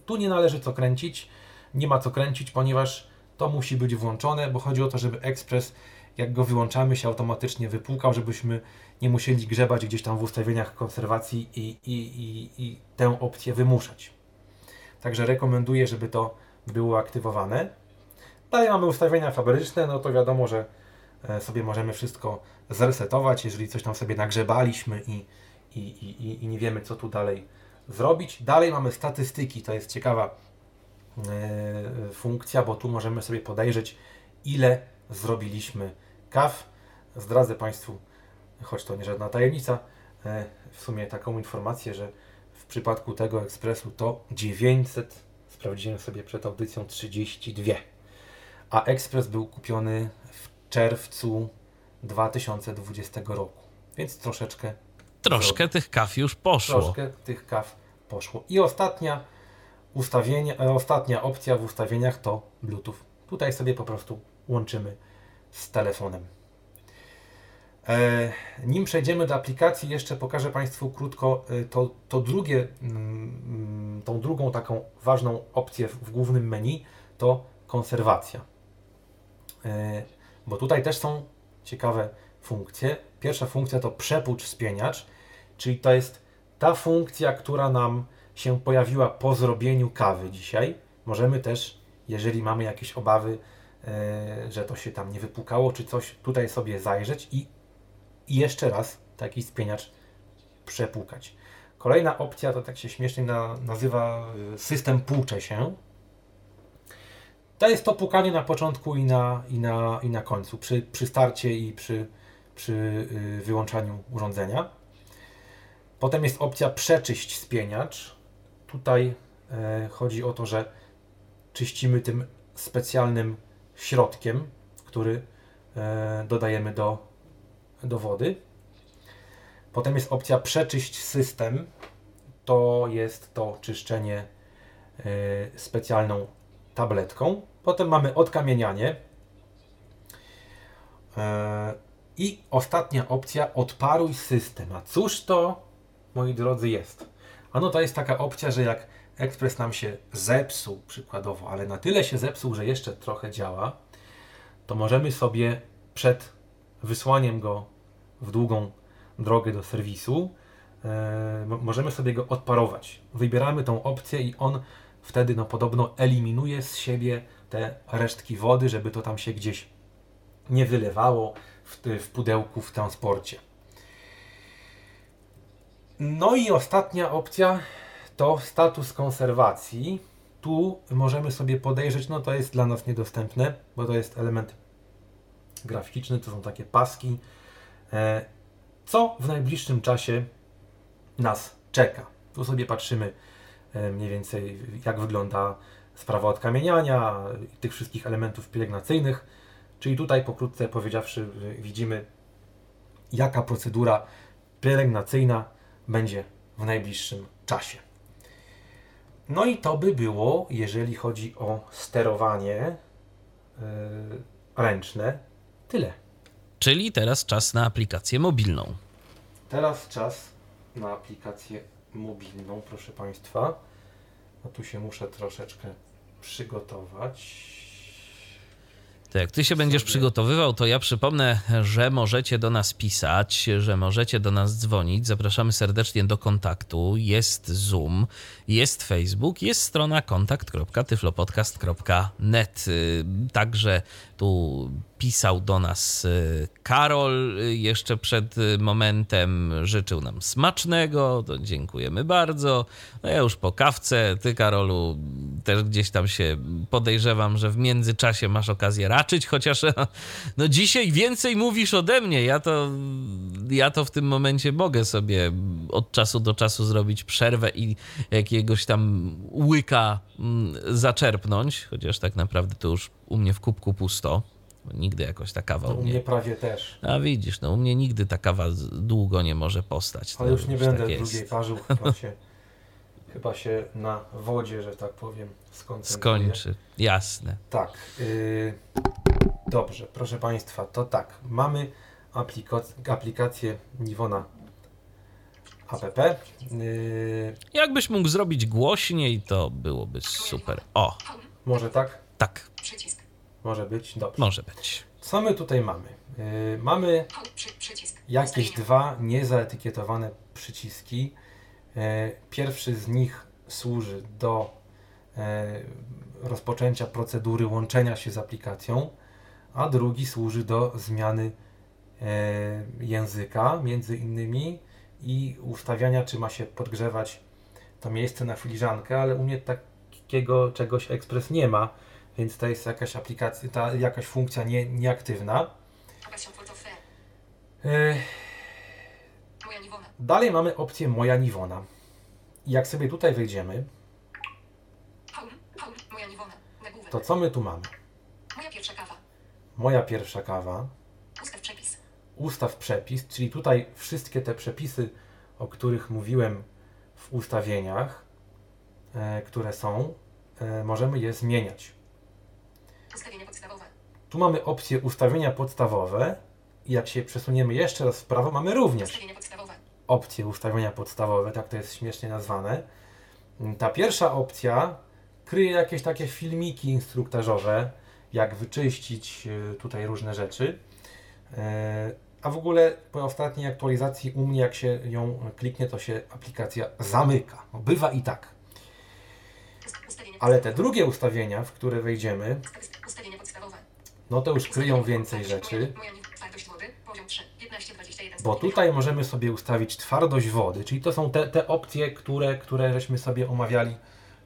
tu nie należy co kręcić, nie ma co kręcić, ponieważ to musi być włączone, bo chodzi o to, żeby ekspres, jak go wyłączamy, się automatycznie wypłukał, żebyśmy nie musieli grzebać gdzieś tam w ustawieniach konserwacji i, i, i, i tę opcję wymuszać. Także rekomenduję, żeby to było aktywowane. Dalej mamy ustawienia fabryczne, no to wiadomo, że sobie możemy wszystko zresetować, jeżeli coś tam sobie nagrzebaliśmy i, i, i, i nie wiemy, co tu dalej zrobić. Dalej mamy statystyki, to jest ciekawa e, funkcja, bo tu możemy sobie podejrzeć, ile zrobiliśmy kaw. Zdradzę Państwu, choć to nie żadna tajemnica, e, w sumie taką informację, że w przypadku tego ekspresu to 900, sprawdziłem sobie przed audycją 32, a ekspres był kupiony w czerwcu 2020 roku, więc troszeczkę Troszkę tych kaw już poszło. Troszkę tych kaw poszło. I ostatnia, ustawienie, e, ostatnia opcja w ustawieniach to Bluetooth. Tutaj sobie po prostu łączymy z telefonem. E, nim przejdziemy do aplikacji, jeszcze pokażę Państwu krótko e, to, to drugie, mm, tą drugą taką ważną opcję w głównym menu, to konserwacja. E, bo tutaj też są ciekawe funkcje. Pierwsza funkcja to przepłucz spieniacz, czyli to jest ta funkcja, która nam się pojawiła po zrobieniu kawy dzisiaj. Możemy też, jeżeli mamy jakieś obawy, że to się tam nie wypukało, czy coś, tutaj sobie zajrzeć i jeszcze raz taki spieniacz przepłukać. Kolejna opcja to tak się śmiesznie na, nazywa y, system płucze się. To jest to pukanie na początku i na, i na, i na końcu, przy, przy starcie i przy, przy y, wyłączaniu urządzenia. Potem jest opcja przeczyść spieniacz. Tutaj e, chodzi o to, że czyścimy tym specjalnym środkiem, który e, dodajemy do do wody. Potem jest opcja przeczyść system. To jest to czyszczenie y, specjalną tabletką. Potem mamy odkamienianie. Y, I ostatnia opcja odparuj system. A cóż to, moi drodzy, jest? Ano to jest taka opcja, że jak ekspres nam się zepsuł przykładowo, ale na tyle się zepsuł, że jeszcze trochę działa, to możemy sobie przed wysłaniem go w długą drogę do serwisu, e, możemy sobie go odparować. Wybieramy tą opcję i on wtedy no, podobno eliminuje z siebie te resztki wody, żeby to tam się gdzieś nie wylewało w, w pudełku w transporcie. No i ostatnia opcja to status konserwacji. Tu możemy sobie podejrzeć, no to jest dla nas niedostępne, bo to jest element graficzny, to są takie paski, e, co w najbliższym czasie nas czeka. Tu sobie patrzymy mniej więcej jak wygląda sprawa odkamieniania, tych wszystkich elementów pielęgnacyjnych, czyli tutaj pokrótce powiedziawszy widzimy jaka procedura pielęgnacyjna będzie w najbliższym czasie. No i to by było, jeżeli chodzi o sterowanie ręczne. Tyle. Czyli teraz czas na aplikację mobilną. Teraz czas na aplikację mobilną, proszę Państwa. No tu się muszę troszeczkę przygotować. To jak ty się będziesz Sobie. przygotowywał, to ja przypomnę, że możecie do nas pisać, że możecie do nas dzwonić. Zapraszamy serdecznie do kontaktu. Jest Zoom, jest Facebook, jest strona kontakt.tyflopodcast.net. Y, Także tu pisał do nas y, Karol y, jeszcze przed y, momentem, życzył nam smacznego, to dziękujemy bardzo. No ja już po kawce, ty Karolu też gdzieś tam się podejrzewam, że w międzyczasie masz okazję raczyć, chociaż [laughs] no dzisiaj więcej mówisz ode mnie. Ja to, ja to w tym momencie mogę sobie od czasu do czasu zrobić przerwę i jakiegoś tam łyka mm, zaczerpnąć, chociaż tak naprawdę to już u mnie w kubku pusto. Nigdy jakoś ta kawa No, u u mnie mnie prawie też. a widzisz, no u mnie nigdy ta kawa długo nie może postać. Ale już nie będę tak drugiej jest. parzył. Chyba się, [laughs] chyba się na wodzie, że tak powiem, skoncentruję. Skończy, jasne. Tak. y, dobrze, proszę Państwa, to tak. Mamy aplikac- aplikację Niwona app. Y, Jakbyś mógł zrobić głośniej, to byłoby super. O, może tak? tak, Przycisk. Może być? Dobrze. może być. Co my tutaj mamy? Y, mamy jakieś dwa niezaetykietowane przyciski. E, Pierwszy z nich służy do e, rozpoczęcia procedury łączenia się z aplikacją, a drugi służy do zmiany e, języka, między innymi, i ustawiania, czy ma się podgrzewać to miejsce na filiżankę, ale u mnie takiego czegoś Express nie ma, więc to jest jakaś aplikacja, ta jakaś funkcja nie, nieaktywna. E. Dalej mamy opcję Moja Niwona. Jak sobie tutaj wejdziemy, to co my tu mamy? Moja pierwsza kawa. Moja pierwsza kawa, Ustaw przepis. ustaw przepis, czyli tutaj wszystkie te przepisy, o których mówiłem w ustawieniach, e, które są, e, możemy je zmieniać. Ustawienia podstawowe. Tu mamy opcję ustawienia podstawowe i jak się przesuniemy jeszcze raz w prawo, mamy również opcje ustawienia podstawowe, tak to jest śmiesznie nazwane. Ta pierwsza opcja kryje jakieś takie filmiki instruktażowe, jak wyczyścić e, tutaj różne rzeczy. E, A w ogóle po ostatniej aktualizacji u mnie, jak się ją kliknie, to się aplikacja zamyka. No, bywa i tak. Ale te drugie ustawienia, w które wejdziemy, Ustawienia podstawowe. no to już kryją więcej rzeczy. Moja Niw- Twardość wody. Poziom 3. 15, 21. Bo tutaj możemy sobie ustawić twardość wody, czyli to są te, te opcje, które, które żeśmy sobie omawiali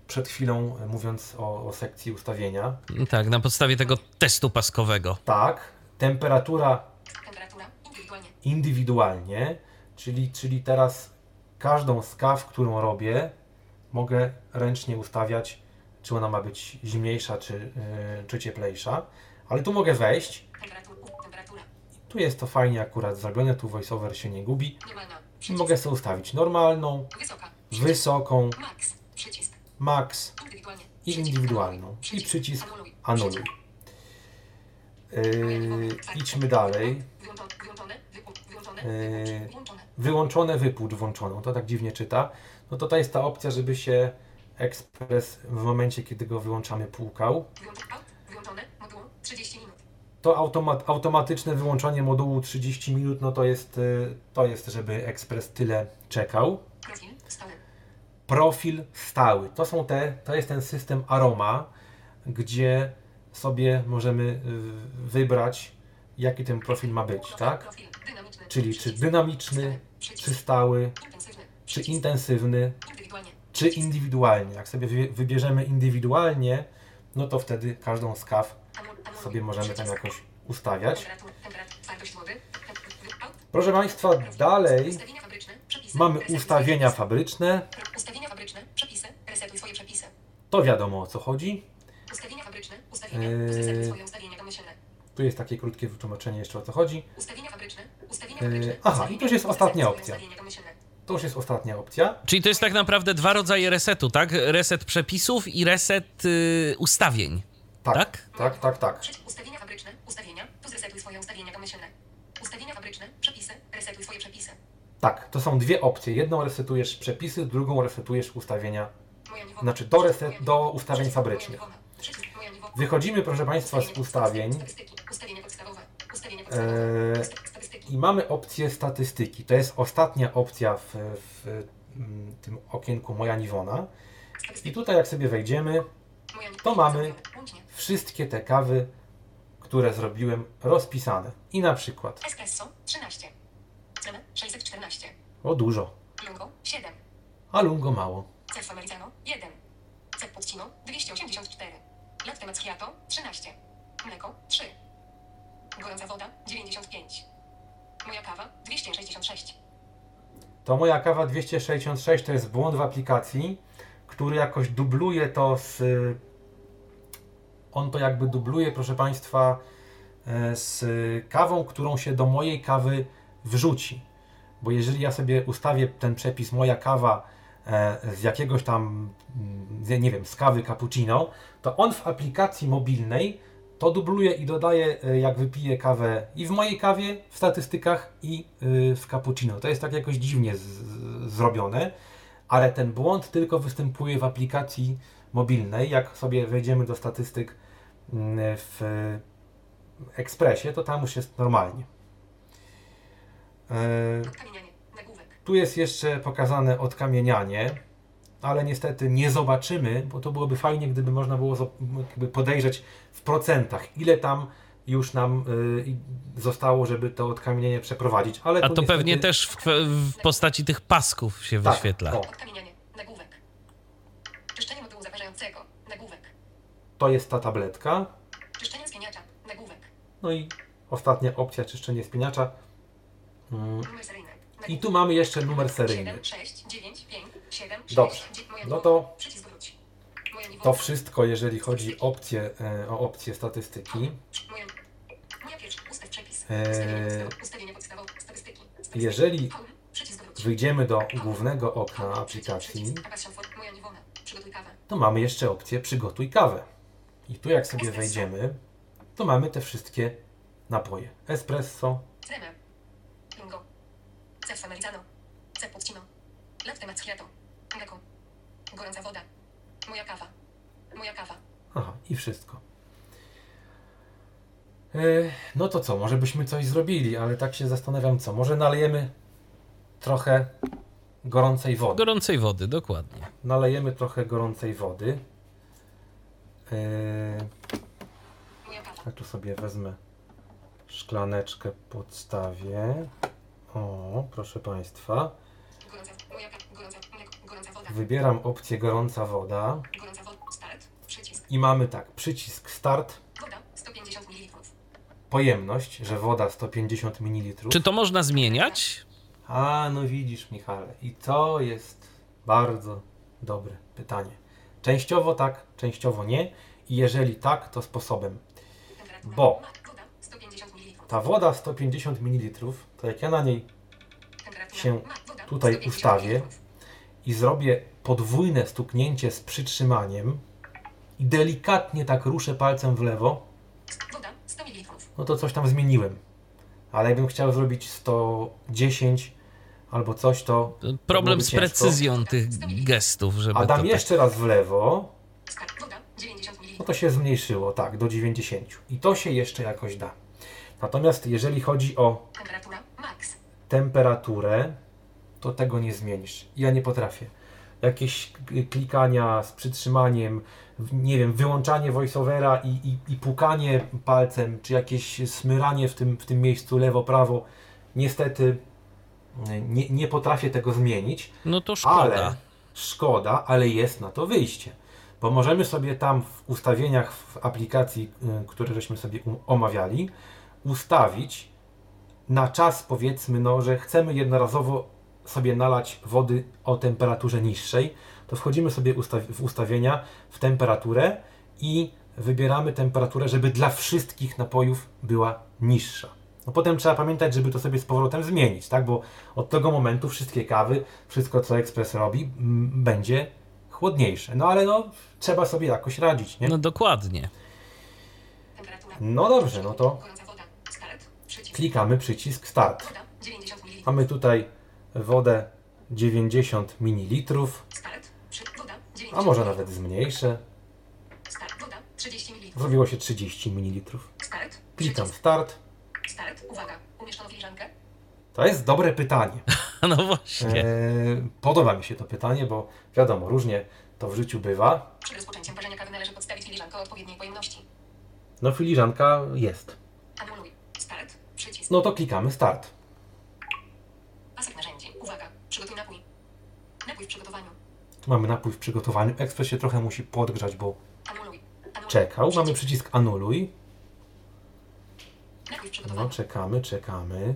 przed chwilą, e, mówiąc o, o sekcji ustawienia. Tak, na podstawie tego testu paskowego. Tak, temperatura Temperatura. Indywidualnie. indywidualnie, czyli, czyli teraz każdą z kaw, którą robię, mogę ręcznie ustawiać, czy ona ma być zimniejsza, czy, yy, czy cieplejsza. Ale tu mogę wejść. Tu jest to fajnie akurat zrobione, tu voiceover się nie gubi. Mogę sobie ustawić normalną, wysoką, Max. I indywidualną. I Przycisk. Anuluj. Yy, idźmy dalej. Yy. Wyłączone, wypłucz włączoną. To tak dziwnie czyta. No to to jest ta opcja, żeby się ekspres w momencie, kiedy go wyłączamy, płukał. Wyłączone. Moduł 30 minut. To automat, automatyczne wyłączanie modułu 30 minut, no to jest, y, to jest, żeby ekspres tyle czekał. Profil. Stały. Profil stały. To są te, to jest ten system Aroma, gdzie sobie możemy y, wybrać, jaki ten profil ma być, tak? Profil. Czyli czy dynamiczny, Stały. czy stały, czy intensywny. Czy indywidualnie. Jak sobie wy- wybierzemy indywidualnie, no to wtedy każdą z kaw sobie możemy tam jakoś ustawiać. Proszę Państwa, dalej fabryczne. Mamy ustawienia fabryczne. przepisy. Ustawienia fabryczne. Przepisy. Resetuj swoje przepisy. To wiadomo o co chodzi. Ustawienia fabryczne. Ustawienia. Zresetuj swoje ustawienia domyślne. Tu jest takie krótkie wytłumaczenie jeszcze o co chodzi. Fabryczne. Fabryczne. aha, i to już jest ostatnia opcja. To już jest ostatnia opcja. Czyli to jest tak naprawdę dwa rodzaje resetu, tak? Reset przepisów i reset y, ustawień. Tak, Tak? tak, tak, tak. Przycisk. Ustawienia fabryczne. Ustawienia. swoje ustawienia domyślne. Ustawienia fabryczne, przepisy, resetuj swoje przepisy. Tak, to są dwie opcje. Jedną resetujesz przepisy, drugą resetujesz ustawienia. Znaczy do reset- do ustawień fabrycznych. Wychodzimy, proszę Państwa, z ustawień. Ustawienia podstawowe. Ustawienia podstawowe. I mamy opcję statystyki. To jest ostatnia opcja w, w mm, tym okienku Moja Niwona. I tutaj jak sobie wejdziemy, to mamy wszystkie te kawy, które zrobiłem, rozpisane. I na przykład, Espresso 13. Creme 614. o dużo, Lungo 7. a lungo mało. Cef Americano 1. Cef Puccino 284. Latte Macchiato 13. Mleko 3. Gorąca woda 95. Moja kawa 266. To moja kawa 266 to jest błąd w aplikacji, który jakoś dubluje to z. On to jakby dubluje, proszę Państwa, e, z kawą, którą się do mojej kawy wrzuci. Bo jeżeli ja sobie ustawię ten przepis moja kawa e, z jakiegoś tam, mm, nie wiem, z kawy cappuccino, to on w aplikacji mobilnej to dubluje i dodaje, e, jak wypiję kawę i w mojej kawie, w statystykach, i y, w cappuccino. To jest tak jakoś dziwnie zrobione, ale ten błąd tylko występuje w aplikacji mobilnej. Jak sobie wejdziemy do statystyk mm, w Expressie, to tam już jest normalnie. E, tu jest jeszcze pokazane odkamienianie, ale niestety nie zobaczymy, bo to byłoby fajnie, gdyby można było podejrzeć w procentach, ile tam już nam y, zostało, żeby to odkamienienie przeprowadzić. Ale A to niestety- pewnie też w, w postaci tych pasków się Tak, wyświetla. o. Odkamienianie. Nagłówek. Czyszczenie modułu zaparzającego. Nagłówek. To jest ta tabletka. Czyszczenie spieniacza. Nagłówek. No i ostatnia opcja czyszczenie spieniacza. Mm, Numer seryjny. I tu mamy jeszcze numer seryjny. 7, 6, 9, 5, 7, 6, Dobrze. 9, moja No to to wszystko, jeżeli chodzi o opcję, e, o opcję statystyki. Statystyki. Jeżeli wyjdziemy do głównego okna aplikacji, to mamy jeszcze opcję przygotuj kawę. I tu jak sobie wejdziemy, to mamy te wszystkie napoje. Espresso. Lungo. Americano. Latte Macchiato. Mleko. Gorąca woda. Moja kawa. Moja kawa. aha i wszystko. E, No to co, może byśmy coś zrobili, ale tak się zastanawiam co. Może nalejemy trochę gorącej wody. Gorącej wody, dokładnie. Nalejemy trochę gorącej wody. Moja kawa. Ja tu sobie wezmę szklaneczkę, podstawię. O, proszę Państwa. Gorąca. Moja kawa. Gorąca. Mleko. Gorąca woda. Wybieram opcję gorąca woda Gorąca woda. Start. Przycisk. i mamy tak, przycisk start, Woda. 150 ml. pojemność, że woda 150 ml. Czy to można zmieniać? A, no widzisz Michale, i to jest bardzo dobre pytanie. Częściowo tak, częściowo nie i jeżeli tak, to sposobem. Bo Ma. Woda. 150 ml. ta woda 150 ml, to jak ja na niej się tutaj 150 ustawię. I zrobię podwójne stuknięcie z przytrzymaniem i delikatnie tak ruszę palcem w lewo, Woda. 100 ml. no to coś tam zmieniłem. Ale jakbym chciał zrobić 110 albo coś, to Problem byłoby z ciężko. precyzją tych gestów, żeby A to dam tak... jeszcze raz w lewo, Skarb. Woda. 90 ml. no to się zmniejszyło, tak, do 90. I to się jeszcze jakoś da. Natomiast jeżeli chodzi o temperaturę, to tego nie zmienisz. Ja nie potrafię. Jakieś klikania z przytrzymaniem, nie wiem, wyłączanie voiceovera i, i, i pukanie palcem, czy jakieś smyranie w tym, w tym miejscu lewo-prawo, niestety y, nie, nie potrafię tego zmienić. No to szkoda. Ale szkoda, ale jest na to wyjście. Bo możemy sobie tam w ustawieniach w aplikacji, y, które żeśmy sobie omawiali, ustawić na czas powiedzmy, no, że chcemy jednorazowo sobie nalać wody o temperaturze niższej, to wchodzimy sobie w ustawienia w temperaturę i wybieramy temperaturę, żeby dla wszystkich napojów była niższa. No potem trzeba pamiętać, żeby to sobie z powrotem zmienić, tak? Bo od tego momentu wszystkie kawy, wszystko co Express robi, będzie chłodniejsze. No ale no, trzeba sobie jakoś radzić, nie? No dokładnie. No dobrze, no to klikamy przycisk Start. Woda 90 ml. Mamy tutaj wodę 90 ml, Start. Przy, woda 90 a może nawet zmniejszę. Start. Woda 30 ml. Zrobiło się 30 ml. Start. Klikam. Start. Start. Uwaga. Umieszczono filiżankę. To jest dobre pytanie. [laughs] No właśnie. E, podoba mi się to pytanie, bo wiadomo, różnie to w życiu bywa. Przed rozpoczęciem parzenia kawy należy podstawić filiżankę o odpowiedniej pojemności. No filiżanka jest. Anuluj. Start. Przycisk. No to klikamy Start. Pasek narzędzi. Uwaga. Przygotuj napój. Napój w przygotowaniu. Tu mamy napój w przygotowaniu. Ekspres się trochę musi podgrzać, bo Anuluj. Anuluj. czekał. Mamy Przycisk. Anuluj. No czekamy, czekamy.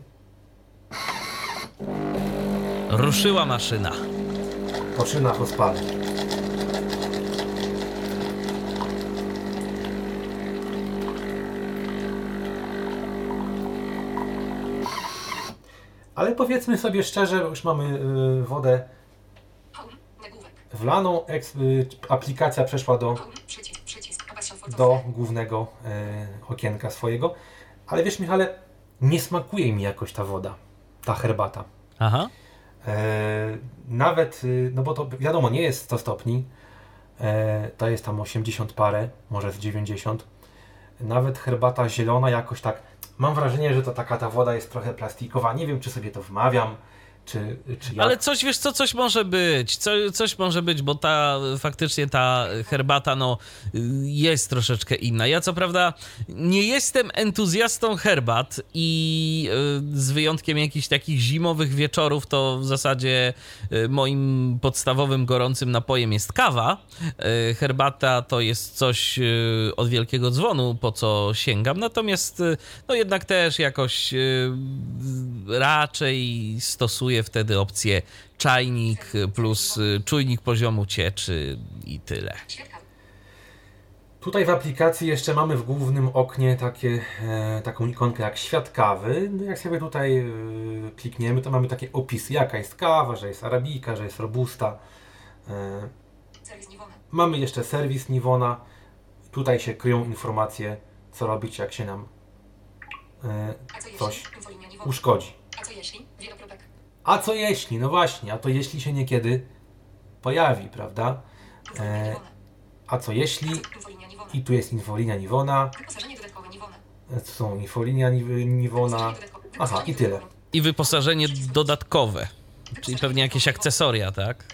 Ruszyła maszyna. Po szynach o spaleniu. Ale powiedzmy sobie szczerze, już mamy y, wodę. Wlaną, eks- y, aplikacja przeszła do, do głównego y, okienka swojego. Ale wiesz Michale, nie smakuje mi jakoś ta woda, ta herbata. Aha. E, nawet, y, no bo to wiadomo, nie jest 100 stopni, e, to jest tam 80 parę, może z 90. Nawet herbata zielona jakoś tak, mam wrażenie, że to taka ta woda jest trochę plastikowa, nie wiem czy sobie to wmawiam, czy, czy. Ale coś, wiesz co, coś może być, co, coś może być, bo ta, faktycznie ta herbata, no, jest troszeczkę inna. Ja co prawda nie jestem entuzjastą herbat i y, z wyjątkiem jakichś takich zimowych wieczorów, to w zasadzie y, moim podstawowym gorącym napojem jest kawa. Y, Herbata to jest coś od wielkiego dzwonu, po co sięgam, natomiast no jednak też jakoś raczej stosuję wtedy opcję czajnik plus y, czujnik poziomu cieczy i tyle. Tutaj w aplikacji jeszcze mamy w głównym oknie takie, e, taką ikonkę jak świat kawy. No jak sobie tutaj e, klikniemy, to mamy takie opisy, jaka jest kawa, że jest arabika, że jest robusta. E. Mamy jeszcze serwis Niwona. Tutaj się kryją informacje, co robić, jak się nam e, coś uszkodzi. A co jeśli? Wielokropek. A co jeśli? No właśnie, a to jeśli się niekiedy pojawi, prawda? E. A co jeśli? I tu jest infolinia Niwona, Wyposażenie dodatkowe Niwona. tu są infolinia Niw- Niwona. Aha, i tyle. I wyposażenie dodatkowe, czyli pewnie jakieś akcesoria, tak?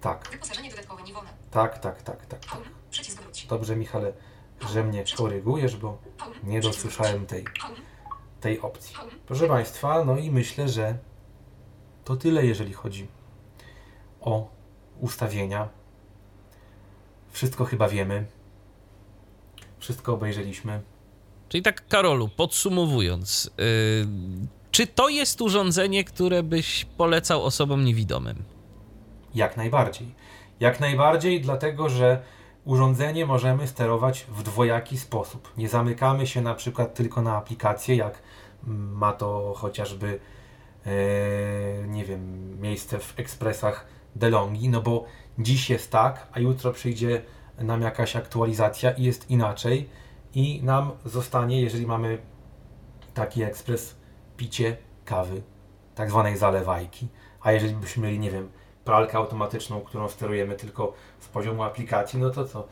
Tak, Wyposażenie dodatkowe Niwona. tak, tak, tak, tak. tak. Przycisk wróć. Dobrze, Michale, że mnie korygujesz, bo nie dosłyszałem tej, tej opcji. Proszę Państwa, no i myślę, że to tyle, jeżeli chodzi o ustawienia. Wszystko chyba wiemy. Wszystko obejrzeliśmy. Czyli tak, Karolu, podsumowując, yy, czy to jest urządzenie, które byś polecał osobom niewidomym? Jak najbardziej. Jak najbardziej, dlatego że urządzenie możemy sterować w dwojaki sposób. Nie zamykamy się na przykład tylko na aplikację, jak ma to chociażby, nie wiem, miejsce w ekspresach DeLonghi, no bo dziś jest tak, a jutro przyjdzie nam jakaś aktualizacja i jest inaczej i nam zostanie, jeżeli mamy taki ekspres, picie kawy, tak zwanej zalewajki. A jeżeli byśmy mieli, nie wiem, pralkę automatyczną, którą sterujemy tylko z poziomu aplikacji, no to co?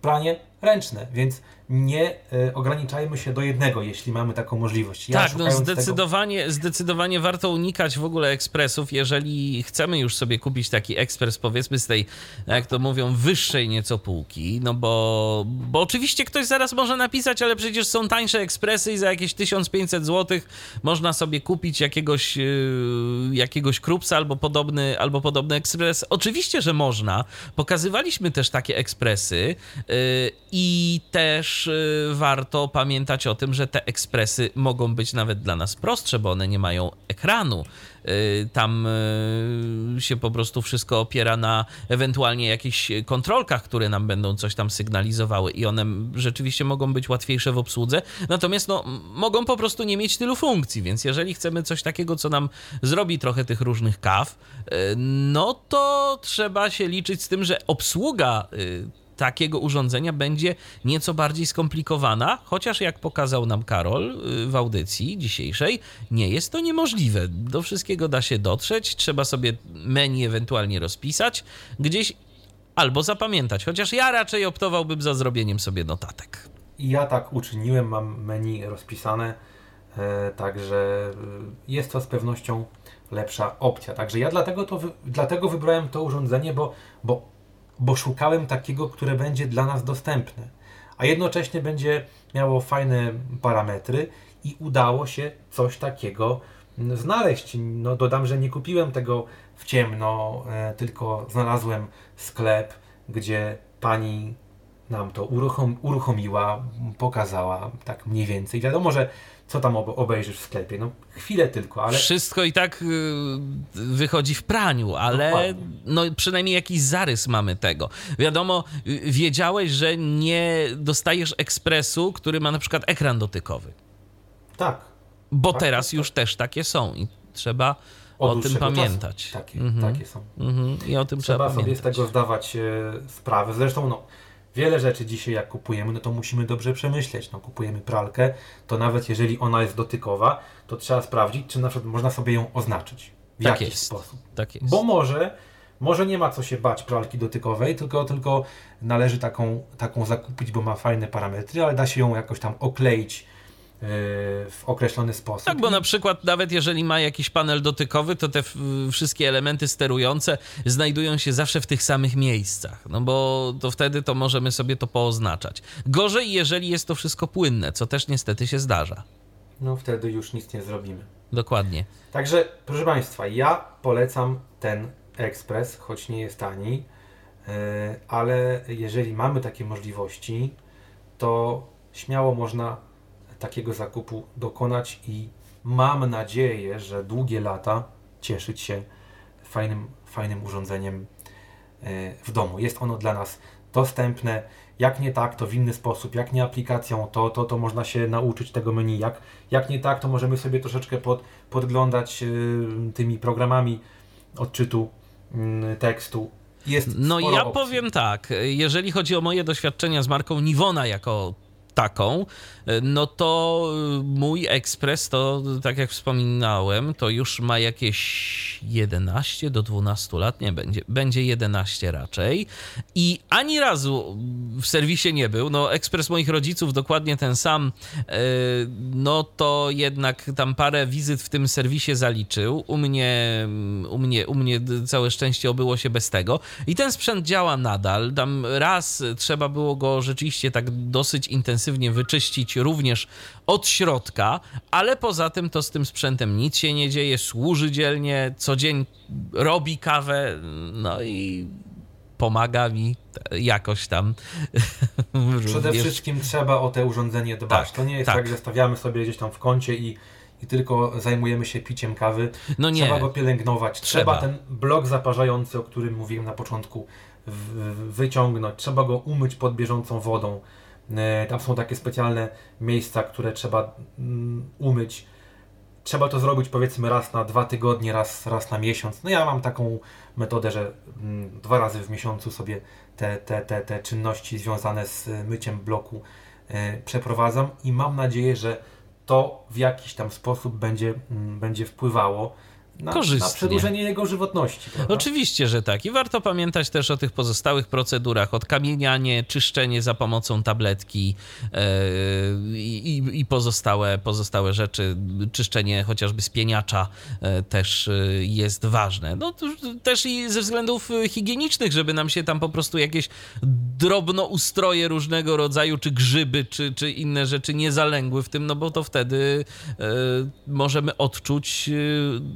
Pranie ręczne, więc nie e, ograniczajmy się do jednego, jeśli mamy taką możliwość. Ja tak, no szukając tego- zdecydowanie, zdecydowanie warto unikać w ogóle ekspresów, jeżeli chcemy już sobie kupić taki ekspres, powiedzmy z tej, jak to mówią, wyższej nieco półki, no bo, bo oczywiście ktoś zaraz może napisać, ale przecież są tańsze ekspresy i za jakieś 1500 zł można sobie kupić jakiegoś, yy, jakiegoś krupsa albo podobny, albo podobny ekspres. Oczywiście, że można. Pokazywaliśmy też takie ekspresy yy, i też yy, warto pamiętać o tym, że te ekspresy mogą być nawet dla nas prostsze, bo one nie mają ekranu. Yy, Tam yy, się po prostu wszystko opiera na ewentualnie jakichś kontrolkach, które nam będą coś tam sygnalizowały i one rzeczywiście mogą być łatwiejsze w obsłudze. Natomiast no, mogą po prostu nie mieć tylu funkcji, więc jeżeli chcemy coś takiego, co nam zrobi trochę tych różnych kaw, no to trzeba się liczyć z tym, że obsługa takiego urządzenia będzie nieco bardziej skomplikowana, chociaż jak pokazał nam Karol y, w audycji dzisiejszej, nie jest to niemożliwe. Do wszystkiego da się dotrzeć, trzeba sobie menu ewentualnie rozpisać gdzieś albo zapamiętać, chociaż ja raczej optowałbym za zrobieniem sobie notatek. Ja tak uczyniłem, mam menu rozpisane, e, także e, jest to z pewnością lepsza opcja. Także ja dlatego, to dlatego wybrałem to urządzenie, bo, bo, bo szukałem takiego, które będzie dla nas dostępne, a jednocześnie będzie miało fajne parametry i udało się coś takiego znaleźć. No, dodam, że nie kupiłem tego w ciemno, e, tylko znalazłem sklep, gdzie pani nam to uruchom, uruchomiła, pokazała tak mniej więcej. Wiadomo, że co tam obejrzysz w sklepie? No chwilę tylko, ale... Wszystko i tak y, wychodzi w praniu, ale no, przynajmniej jakiś zarys mamy tego. Wiadomo, y, wiedziałeś, że nie dostajesz ekspresu, który ma na przykład ekran dotykowy. Tak. Bo tak, teraz tak, już tak. też takie są i trzeba o tym pamiętać. Takie, mhm. takie są. Mhm. I o tym trzeba, trzeba sobie z tego zdawać e, sprawę. Zresztą no, wiele rzeczy dzisiaj jak kupujemy, no to musimy dobrze przemyśleć. No, kupujemy pralkę, to nawet jeżeli ona jest dotykowa, to trzeba sprawdzić, czy na przykład można sobie ją oznaczyć. W tak jakiś jest. sposób. Tak jest. Bo może, może nie ma co się bać pralki dotykowej, tylko, tylko należy taką, taką zakupić, bo ma fajne parametry, ale da się ją jakoś tam okleić w określony sposób. Tak, bo na przykład nawet jeżeli ma jakiś panel dotykowy, to te wszystkie elementy sterujące znajdują się zawsze w tych samych miejscach, no bo to wtedy to możemy sobie to pooznaczać. Gorzej, jeżeli jest to wszystko płynne, co też niestety się zdarza. No wtedy już nic nie zrobimy. Dokładnie. Także, proszę Państwa, ja polecam ten ekspres, choć nie jest tani, e, ale jeżeli mamy takie możliwości, to śmiało można takiego zakupu dokonać i mam nadzieję, że długie lata cieszyć się fajnym, fajnym urządzeniem e, w domu. Jest ono dla nas dostępne. Jak nie tak, to w inny sposób. Jak nie aplikacją, to, to, to można się nauczyć tego menu. Jak, jak nie tak, to możemy sobie troszeczkę pod, podglądać y, tymi programami odczytu y, tekstu. Jest no ja opcji. powiem tak, jeżeli chodzi o moje doświadczenia z marką Nivona jako taką, no to mój ekspres to, tak jak wspominałem, to już ma jakieś 11 do 12 lat, nie będzie, będzie 11 raczej. I ani razu w serwisie nie był. No, ekspres moich rodziców dokładnie ten sam, e, no to jednak tam parę wizyt w tym serwisie zaliczył. U mnie, u mnie, u mnie całe szczęście obyło się bez tego. I ten sprzęt działa nadal. Tam raz trzeba było go rzeczywiście tak dosyć intensywnie wyczyścić również od środka, ale poza tym to z tym sprzętem nic się nie dzieje, służy dzielnie, co dzień robi kawę, no i pomaga mi jakoś tam. [laughs] Przede wszystkim trzeba o te urządzenie dbać. Tak, to nie jest tak. tak, że stawiamy sobie gdzieś tam w kącie i, i tylko zajmujemy się piciem kawy. No nie. Trzeba go pielęgnować. Trzeba. trzeba ten blok zaparzający, o którym mówiłem na początku, wyciągnąć. Trzeba go umyć pod bieżącą wodą. E, tam są takie specjalne miejsca, które trzeba mm, umyć. Trzeba to zrobić powiedzmy raz na dwa tygodnie, raz, raz na miesiąc. No ja mam taką metodę, że mm, dwa razy w miesiącu sobie te, te, te, te czynności związane z myciem bloku e, przeprowadzam i mam nadzieję, że to w jakiś tam sposób będzie, mm, będzie wpływało na, korzystnie. na przedłużenie jego żywotności. Prawda? Oczywiście, że tak. I warto pamiętać też o tych pozostałych procedurach, odkamienianie, czyszczenie za pomocą tabletki yy, i, i, pozostałe, pozostałe rzeczy. Czyszczenie chociażby spieniacza yy, też yy, jest ważne. No też i ze względów higienicznych, żeby nam się tam po prostu jakieś drobnoustroje różnego rodzaju, czy grzyby, czy, czy inne rzeczy nie zalęgły w tym, no bo to wtedy możemy odczuć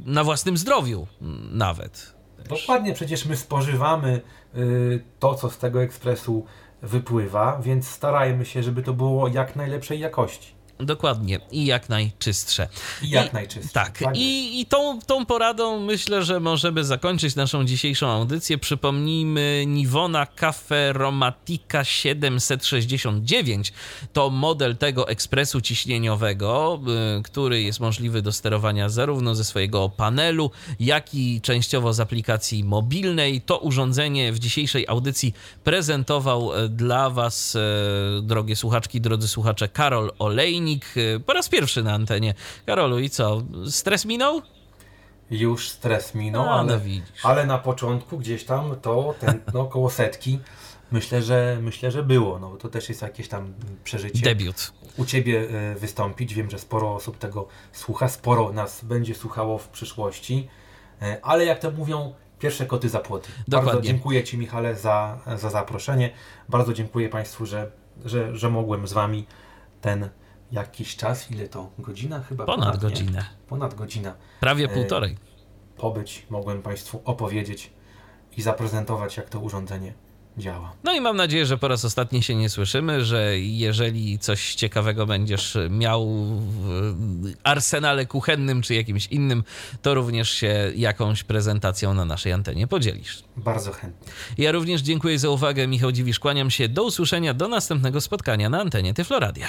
na własnym zdrowiu nawet. Dokładnie, przecież my spożywamy y, to, co z tego ekspresu wypływa, więc starajmy się, żeby to było jak najlepszej jakości. Dokładnie i jak najczystsze. I jak najczystsze. Tak, i, i tą, tą poradą myślę, że możemy zakończyć naszą dzisiejszą audycję. Przypomnijmy, Nivona Caferomatica 769 to model tego ekspresu ciśnieniowego, y, który jest możliwy do sterowania zarówno ze swojego panelu, jak i częściowo z aplikacji mobilnej. To urządzenie w dzisiejszej audycji prezentował e, dla Was, e, drogie słuchaczki, drodzy słuchacze, Karol Olejnik y, po raz pierwszy na antenie. Karolu, i co? Stres minął? Już stres minął, A, no ale, widzisz. ale na początku gdzieś tam to tętno [laughs] około setki myślę, że myślę, że było. No, to też jest jakieś tam przeżycie. Debiut. u Ciebie e, wystąpić. Wiem, że sporo osób tego słucha, sporo nas będzie słuchało w przyszłości, E, ale jak to mówią, pierwsze koty za płoty. Bardzo Dokładnie. dziękuję Ci, Michale, za, za zaproszenie. Bardzo dziękuję Państwu, że, że, że mogłem z Wami ten jakiś czas, ile to? Godzina chyba? Ponad nie? godzinę. Ponad godzina Prawie E, półtorej. pobyć, mogłem Państwu opowiedzieć i zaprezentować, jak to urządzenie działa. No i mam nadzieję, że po raz ostatni się nie słyszymy, że jeżeli coś ciekawego będziesz miał w arsenale kuchennym czy jakimś innym, to również się jakąś prezentacją na naszej antenie podzielisz. Bardzo chętnie. Ja również dziękuję za uwagę. Michał Dziwisz, kłaniam się. Do usłyszenia, do następnego spotkania na antenie Tyfloradia.